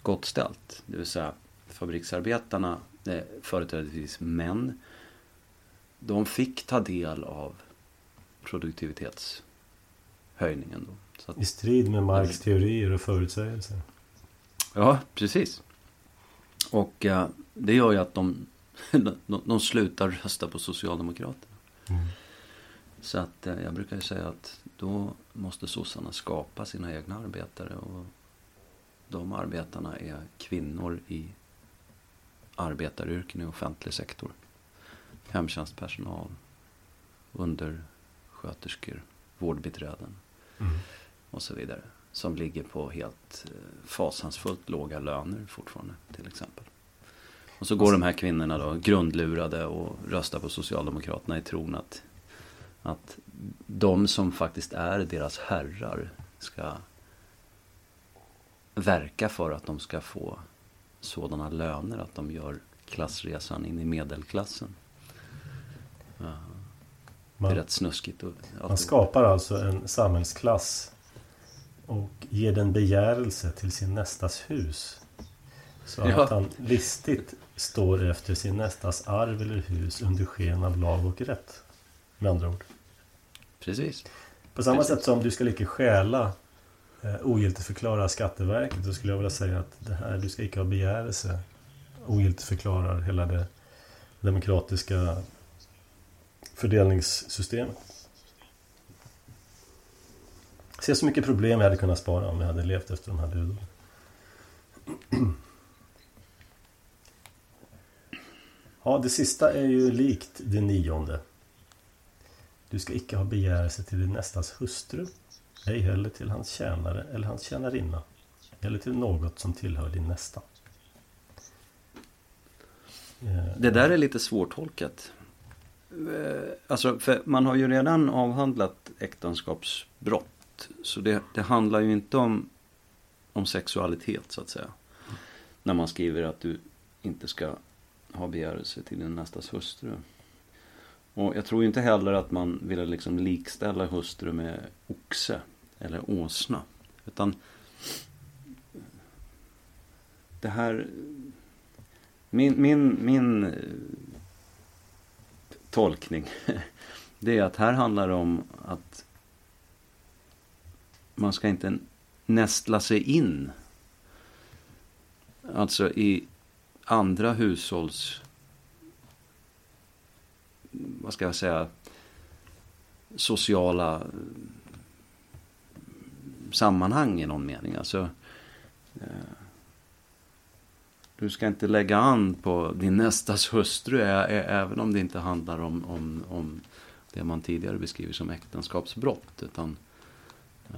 gott ställt. Det vill säga fabriksarbetarna, eh, företrädesvis män, de fick ta del av produktivitetshöjningen. Då. Att, I strid med Marx teorier och förutsägelser. Ja, precis. Och eh, det gör ju att de, de, de slutar rösta på Socialdemokraterna. Mm. Så att eh, jag brukar ju säga att då måste sossarna skapa sina egna arbetare. Och de arbetarna är kvinnor i arbetaryrken i offentlig sektor. Hemtjänstpersonal, undersköterskor, vårdbiträden mm. Och så vidare. Som ligger på helt eh, fasansfullt låga löner fortfarande till exempel. Och så går de här kvinnorna då grundlurade och röstar på Socialdemokraterna i tron att, att de som faktiskt är deras herrar ska verka för att de ska få sådana löner att de gör klassresan in i medelklassen. Det är rätt snuskigt. man skapar alltså en samhällsklass och ger den begärelse till sin nästas hus. Så ja. att han listigt står efter sin nästas arv eller hus under sken av lag och rätt. Med andra ord. Precis. På samma Precis. sätt som du ska icke stjäla eh, ogiltigförklara Skatteverket så skulle jag vilja säga att det här, du ska icke ha begärelse ogiltigförklarar hela det demokratiska fördelningssystemet. Se så mycket problem jag hade kunnat spara om jag hade levt efter de här buden. Ja, det sista är ju likt det nionde. Du ska icke ha begärelse till din nästas hustru, ej heller till hans tjänare eller hans tjänarinna, eller till något som tillhör din nästa. Eh, det där är lite svårtolkat. Eh, alltså, för man har ju redan avhandlat äktenskapsbrott. Så det, det handlar ju inte om, om sexualitet så att säga. När man skriver att du inte ska ha begärelse till din nästas hustru. Och jag tror inte heller att man vill liksom likställa hustru med oxe eller åsna. Utan det här... Min, min, min eh, tolkning det är att här handlar det om att man ska inte nästla sig in. Alltså i andra hushålls vad ska jag säga, sociala eh, sammanhang i någon mening. Alltså, eh, du ska inte lägga an på din nästas hustru, även om det inte handlar om, om, om det man tidigare beskriver som äktenskapsbrott. Utan, uh,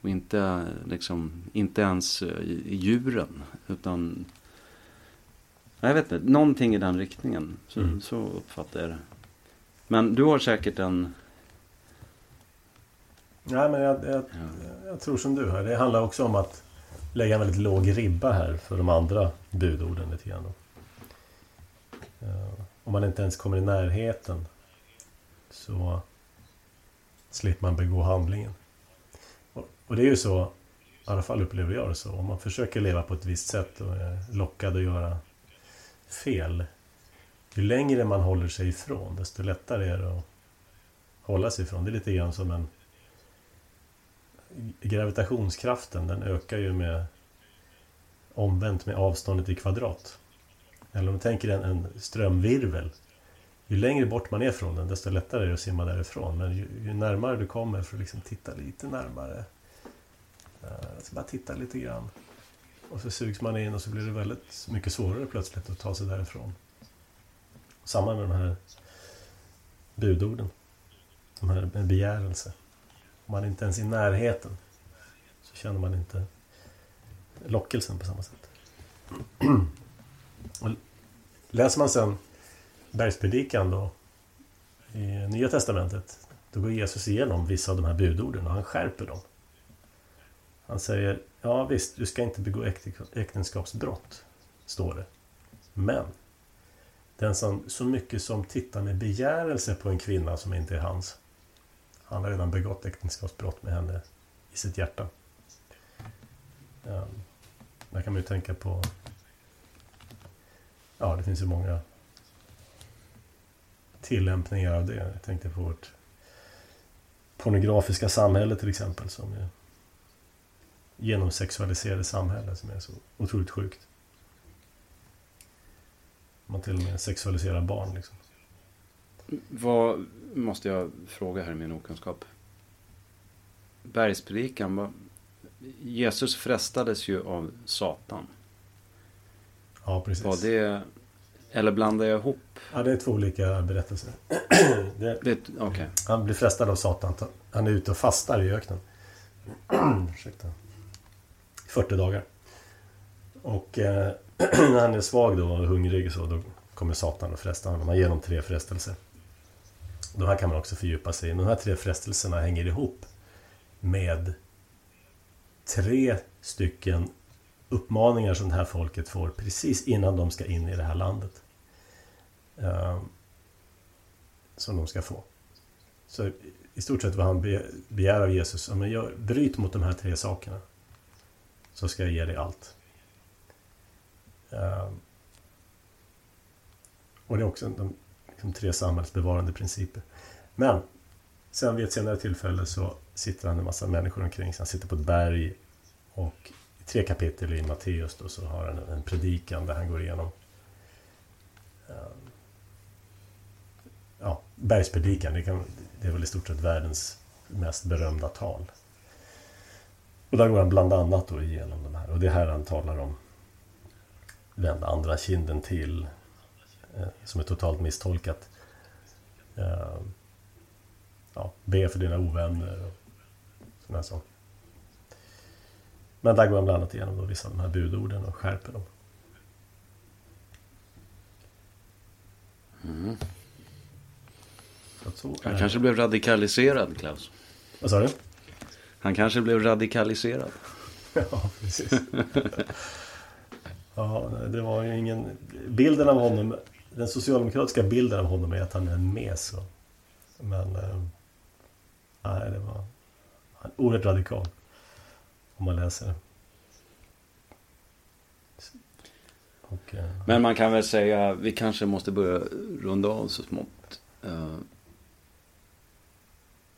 och inte, liksom, inte ens i, i djuren, utan jag vet inte, någonting i den riktningen. Så, mm. så uppfattar jag det. Men du har säkert en... Nej, men jag, jag, ja. jag tror som du här. Det handlar också om att lägga en väldigt låg ribba här för de andra budorden lite grann. Uh, om man inte ens kommer i närheten så slipper man begå handlingen. Och, det är ju så, i alla fall upplever jag det så, om man försöker leva på ett visst sätt och är lockad att göra fel. Ju längre man håller sig ifrån, desto lättare är det att hålla sig ifrån. Det är lite grann som en gravitationskraften den ökar ju med omvänt med avståndet i kvadrat. Eller om du tänker en, en strömvirvel. Ju längre bort man är från den desto lättare är det att simma därifrån. Men ju, ju närmare du kommer för att liksom titta lite närmare. Jag ska bara titta lite grann. Och så sugs man in och så blir det väldigt mycket svårare plötsligt att ta sig därifrån. Samma med de här budorden. De här med begärelse. Om man inte ens är i närheten så känner man inte lockelsen på samma sätt. Och läser man sen Bergspredikan då i Nya Testamentet då går Jesus igenom vissa av de här budorden och han skärper dem. Han säger, ja visst, du ska inte begå äktenskapsbrott, står det. Men den som så mycket som tittar med begärelse på en kvinna som inte är hans han har redan begått äktenskapsbrott med henne i sitt hjärta. Ehm, där kan man ju tänka på... Ja, det finns ju många tillämpningar av det. Jag tänkte på vårt pornografiska samhälle till exempel som är genomsexualiserade samhälle som är så otroligt sjukt. Man till och med sexualiserar barn liksom. Vad måste jag fråga här i min okunskap? Bergspredikan, Jesus frestades ju av Satan. Ja, precis. Var det, eller blandar jag ihop? Ja, det är två olika berättelser. det, det, okay. Han blir frestad av Satan. Han är ute och fastar i öknen. Ursäkta. 40 dagar. Och eh, när han är svag då och hungrig så, då kommer Satan och frestar honom. Han ger honom tre frestelser. De här kan man också fördjupa sig i. De här tre frestelserna hänger ihop med tre stycken uppmaningar som det här folket får precis innan de ska in i det här landet. Eh, som de ska få. Så i stort sett vad han begär av Jesus, men jag bryt mot de här tre sakerna så ska jag ge dig allt. Uh, och det är också de liksom tre samhällsbevarande principer. Men sen vid ett senare tillfälle så sitter han en massa människor omkring sig. Han sitter på ett berg och i tre kapitel i Matteus då så har han en predikan där han går igenom ehm, ja, bergspredikan. Det, kan, det är väl i stort sett världens mest berömda tal. Och där går han bland annat då igenom de här. Och det är här han talar om vända andra kinden till Eh, som är totalt misstolkat. Eh, ja, be för dina ovänner och sådana saker. Men där går han bland annat igenom då vissa av de här budorden och skärper dem. Mm. Han kanske blev radikaliserad, Klaus. Vad sa du? Han kanske blev radikaliserad. ja, precis. ja, det var ju ingen... Bilden av honom den socialdemokratiska bilden av honom är att han är en mes. Men... Eh, nej, det var... Han är oerhört radikal. Om man läser det. Och, eh, Men man kan väl säga, vi kanske måste börja runda av så smått.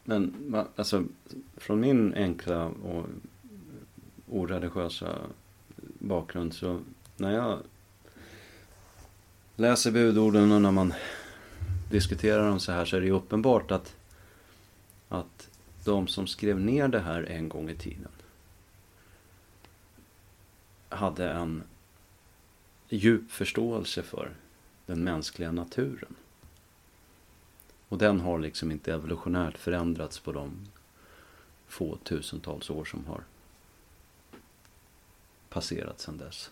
Men alltså, från min enkla och oreligiösa bakgrund så när jag läser budorden och när man diskuterar dem så här så är det ju uppenbart att, att de som skrev ner det här en gång i tiden hade en djup förståelse för den mänskliga naturen. Och den har liksom inte evolutionärt förändrats på de få tusentals år som har passerat sedan dess.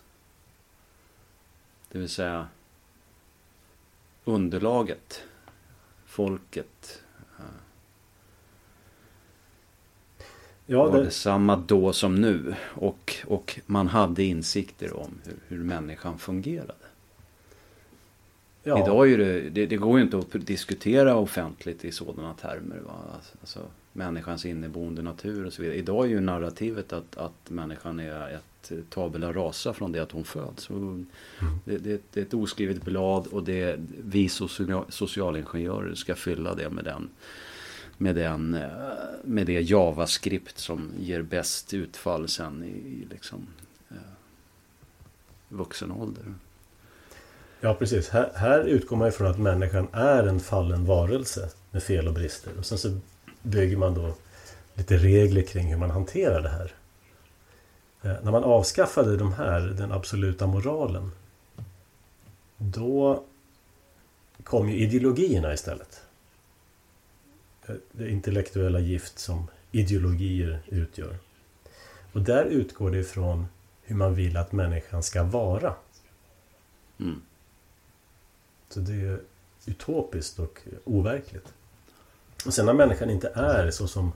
Det vill säga underlaget, folket. Ja, det... var detsamma då som nu. Och, och man hade insikter om hur, hur människan fungerade. Ja. Idag är det, det, det, går ju inte att diskutera offentligt i sådana termer. Va? Alltså, människans inneboende natur och så vidare. Idag är ju narrativet att, att människan är ett tabula rasa från det att hon föds. Mm. Det, det, det, är ett oskrivet blad och det, vi social, socialingenjörer ska fylla det med den med, den, eh, med det JavaScript som ger bäst utfall sen i, i liksom, eh, vuxen ålder. Ja, precis. Här, här utgår man ifrån att människan är en fallen varelse med fel och brister. Och sen så bygger man då lite regler kring hur man hanterar det här. Eh, när man avskaffade de här, den absoluta moralen, då kom ju ideologierna istället. Eh, det intellektuella gift som ideologier utgör. Och där utgår det ifrån hur man vill att människan ska vara. Mm. Så det är utopiskt och overkligt. Och sen när människan inte är så som,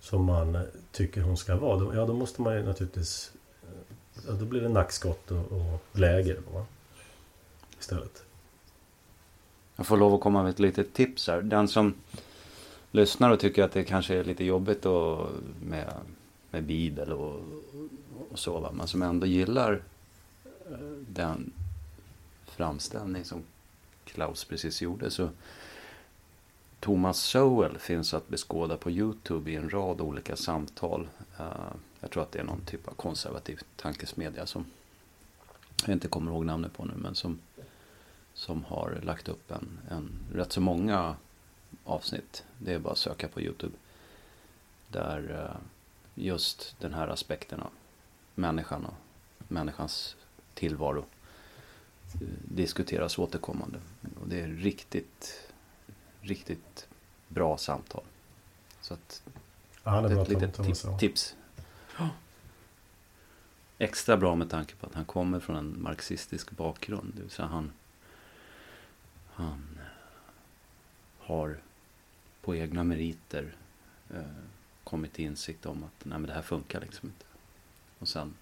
som man tycker hon ska vara, då, ja då måste man ju naturligtvis... Ja, då blir det nackskott och, och läger va? istället. Jag får lov att komma med ett litet tips här. Den som lyssnar och tycker att det kanske är lite jobbigt och med, med bibel och, och så, va? men som ändå gillar eh, den framställning som Klaus precis gjorde så Thomas Sowell finns att beskåda på Youtube i en rad olika samtal. Eh, jag tror att det är någon typ av konservativ tankesmedja som jag inte kommer ihåg namnet på nu men som, som har lagt upp en, en rätt så många avsnitt. Det är bara att söka på Youtube. Där eh, just den här aspekten av människan och människans tillvaro diskuteras återkommande. Och det är riktigt riktigt bra samtal. Så att ja, det är ett litet tip, tips. Extra bra med tanke på att han kommer från en marxistisk bakgrund. Det vill säga han, han har på egna meriter eh, kommit till insikt om att nej men det här funkar liksom inte. Och sen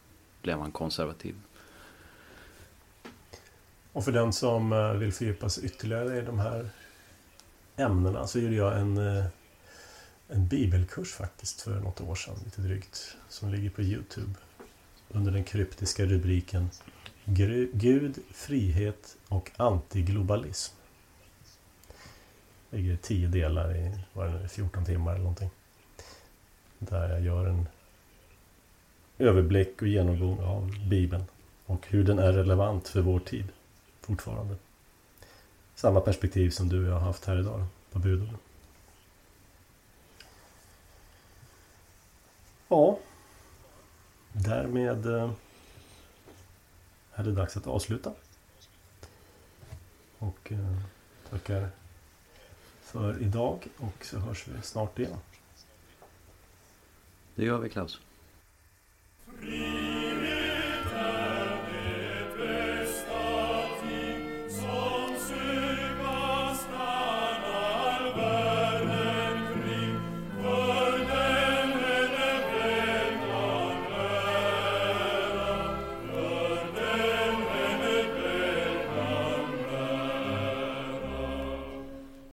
blev han konservativ. Och för den som eh, vill fördjupa sig ytterligare i de här ämnena så gjorde jag en, eh, en bibelkurs faktiskt för något år sedan, lite drygt, som ligger på Youtube under den kryptiska rubriken Gud, frihet och antiglobalism. Det ligger tio delar i vad det nu, 14 timmar eller någonting. Där jag gör en överblick och genomgång av Bibeln och hur den är relevant för vår tid fortfarande samma perspektiv som du och jag har haft här idag på budorden. Ja, därmed eh, är det dags att avsluta. Och eh, tackar för idag och så hörs vi snart igen. Det gör vi Klaus.